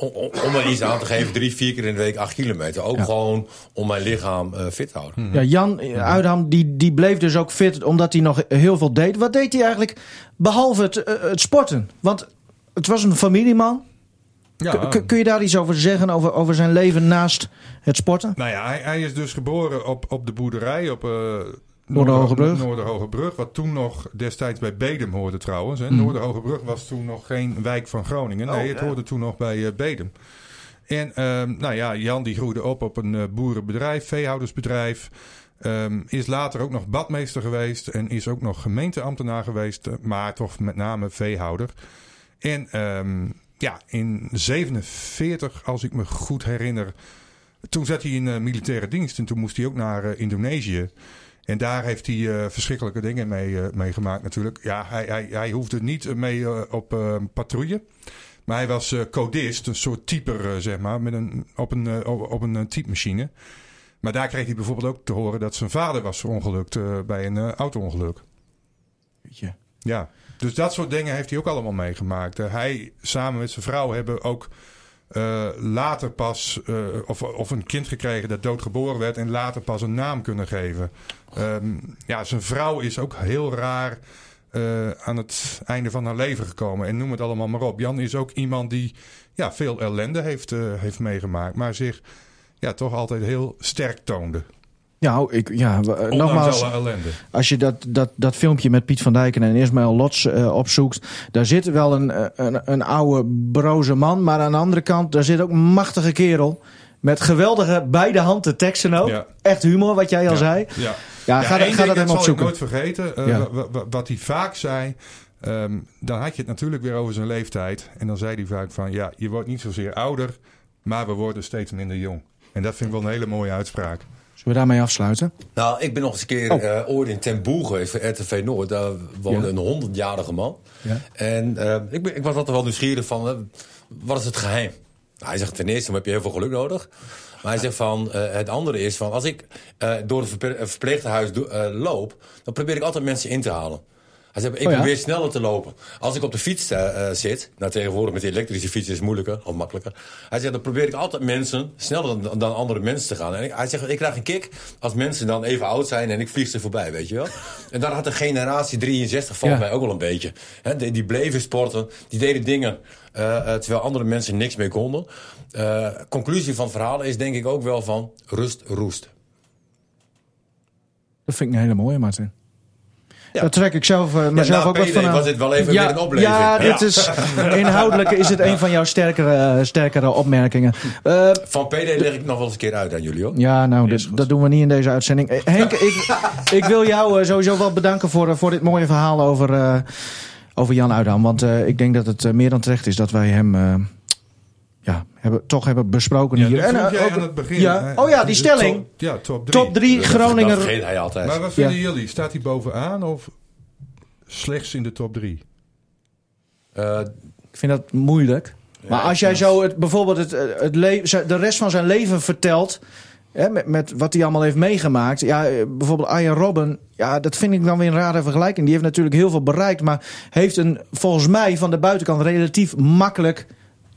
om, er iets aan te geven, drie, vier keer in de week acht kilometer. Ook gewoon om mijn lichaam eh, fit te houden. Ja, Jan eh, Uitham, die, die bleef dus ook fit omdat hij nog heel veel deed. Wat deed hij eigenlijk behalve het, eh, het sporten? Want het was een familieman. Ja, kun je daar iets over zeggen, over, over zijn leven naast het sporten? Nou ja, hij, hij is dus geboren op, op de boerderij op uh, Noorderhogebrug. Noorderhogebrug, wat toen nog destijds bij Bedum hoorde trouwens. Hè. Mhm. Noorderhogebrug was toen nog geen wijk van Groningen. Nee, Oh, het ja. hoorde toen nog bij eh, Bedum. En ehm, nou ja, Jan die groeide op op een eh, boerenbedrijf, veehoudersbedrijf. Ehm, is later ook nog badmeester geweest en is ook nog gemeenteambtenaar geweest, eh, maar toch met name veehouder. En ehm, ja, in 47, als ik me goed herinner, toen zat hij in militaire dienst en toen moest hij ook naar Indonesië. En daar heeft hij eh, verschrikkelijke dingen mee, eh, meegemaakt natuurlijk. Ja, hij, hij, hij hoefde niet mee eh, op eh, patrouille. Maar hij was codist, een soort typer, zeg maar, met een, op een, op, een typemachine. Maar daar kreeg hij bijvoorbeeld ook te horen dat zijn vader was verongelukt eh, bij een uh, auto-ongeluk. Ja, dus dat soort dingen heeft hij ook allemaal meegemaakt. Uh, hij samen met zijn vrouw hebben ook uh, later pas, uh, of, of een kind gekregen dat doodgeboren werd en later pas een naam kunnen geven. Um, ja, zijn vrouw is ook heel raar uh, aan het einde van haar leven gekomen. En noem het allemaal maar op. Jan is ook iemand die ja, veel ellende heeft, heeft meegemaakt, maar zich ja, toch altijd heel sterk toonde. Ja, ik, ja Ondanks nogmaals, als je dat, dat, dat filmpje met Piet van Dijken en Ismaël Lots uh, opzoekt, daar zit wel een, een, een oude broze man, maar aan de andere kant, daar zit ook een machtige kerel. Met geweldige beide handen teksten ook. Ja. Echt humor, wat jij al Ja. zei. Ja. Ja, ga, ga dat helemaal zal ik opzoeken. nooit vergeten. Uh, wat hij vaak zei. ehm, dan had je het natuurlijk weer over zijn leeftijd. En dan zei hij vaak van... Ja, je wordt niet zozeer ouder. Maar we worden steeds minder jong. En dat vind ik wel een hele mooie uitspraak. Zullen we daarmee afsluiten? Nou, ik ben nog eens een keer Oh. eh, ooit in Ten voor RTV Noord. Daar woonde Ja. een honderdjarige man. Ja. En eh, ik, ben, ik was altijd wel nieuwsgierig van, eh, wat is het geheim? Nou, hij zegt ten eerste, dan heb je heel veel geluk nodig. Maar hij zegt van, het andere is van, als ik door het verpleeghuis loop, dan probeer ik altijd mensen in te halen. Hij zegt, ik Oh ja? probeer sneller te lopen. Als ik op de fiets eh, eh, zit, nou tegenwoordig met die elektrische fiets is het moeilijker of makkelijker. Hij zegt, dan probeer ik altijd mensen sneller dan, dan andere mensen te gaan. En ik, hij zegt, ik krijg een kick als mensen dan even oud zijn en ik vlieg ze voorbij, weet je wel. En daar had de generatie 63 van Ja. mij ook wel een beetje. Die, die bleven sporten, die deden dingen eh, terwijl andere mensen niks meer konden. Conclusie van het verhaal is denk ik ook wel van rust, roest. Dat vind ik een hele mooie, Martin. Ja. Daar trek ik zelf, eh, mezelf na ook wat van aan. was dit wel even ja, weer een opleving. Ja, dit is, inhoudelijk is het een van jouw sterkere, eh, sterkere opmerkingen. Eh, Van PD leg ik nog wel eens een keer uit aan jullie hoor. Ja, nou, dit- dat doen we niet in deze uitzending. Henk, ik, ik wil jou sowieso wel bedanken voor, voor dit mooie verhaal over, over Jan Uydam. Want ik denk dat het meer dan terecht is dat wij hem hebben, toch hebben besproken Ja, hier. dat vroeg eh, jij ook- aan het begin. Ja. hè? Oh ja, die De stelling. Top, ja, top drie. Top 3 Dat Groninger. vergeet hij altijd. Maar wat vinden Ja. jullie? Staat hij bovenaan of slechts in de top 3? Eh, Ik vind dat moeilijk. Maar als jij zo het, bijvoorbeeld het, eh, het le- de rest van zijn leven vertelt. Hè, met, met wat hij allemaal heeft meegemaakt. Ja, bijvoorbeeld Arjen Robben. Ja, dat vind ik dan weer een rare vergelijking. Die heeft natuurlijk heel veel bereikt. Maar heeft een, volgens mij van de buitenkant relatief makkelijk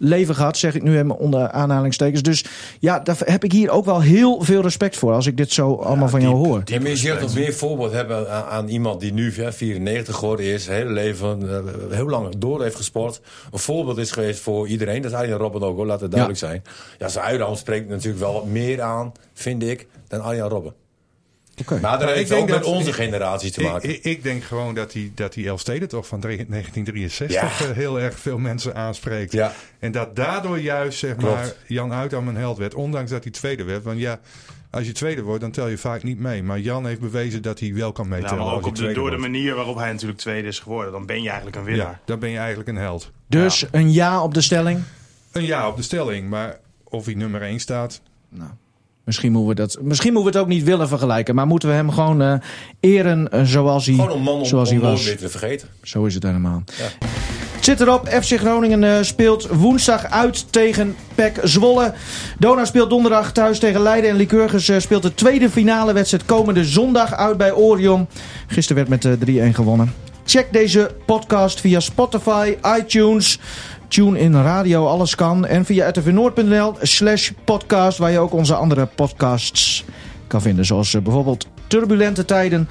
leven gehad. Zeg ik nu even onder aanhalingstekens. Dus ja, daar heb ik hier ook wel heel veel respect voor. Als ik dit zo allemaal van jou hoor. Ja, maar je zult nog meer voorbeeld hebben aan, aan iemand die nu hè, 94 geworden is, zijn hele leven eh, heel lang door heeft gesport. Een voorbeeld is geweest voor iedereen. Dat is Arjen Robben ook, hoor, laat het duidelijk zijn. Ja, zijn uitdaging spreekt natuurlijk wel wat meer aan, vind ik, dan Arjen Robben. Oké. Maar dat Maar heeft ik ook denk met dat- onze generatie te Ik, maken. ik, ik denk gewoon dat die, dat die Elfstedentocht van drie- 1963 Ja. eh, heel erg veel mensen aanspreekt. Ja. En dat daardoor juist zeg Klopt. maar, Jan Uitam een held werd. Ondanks dat hij tweede werd. Want ja, als je tweede wordt, dan tel je vaak niet mee. Maar Jan heeft bewezen dat hij wel kan meetellen maar als ook op de, door de manier waarop hij natuurlijk tweede is geworden. Dan ben je eigenlijk een winnaar. Ja, dan ben je eigenlijk een held. Dus een ja op de stelling. Een ja op de stelling. Maar of hij nummer 1 staat, Misschien moeten, we dat, misschien moeten we het ook niet willen vergelijken. Maar moeten we hem gewoon eh, eren eh, zoals hij, Gewoon een man om, zoals om hij was. te vergeten. Zo is het helemaal. Het zit erop. FC Groningen eh, speelt woensdag uit tegen PEC Zwolle. Dona speelt donderdag thuis tegen Leiden. En Lycurgus speelt de tweede finale wedstrijd komende zondag uit bij Orion. Gisteren werd met eh, 3-1 gewonnen. Check deze podcast via Spotify, iTunes. Tune in radio, alles kan. En via rtvnoord.nl slash podcast, waar je ook onze andere podcasts kan vinden. Zoals eh, bijvoorbeeld Turbulente Tijden.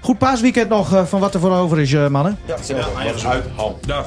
Goed paasweekend nog eh, van wat er voor over is, eh, mannen. Ja, maar. Ja, uit. Dag.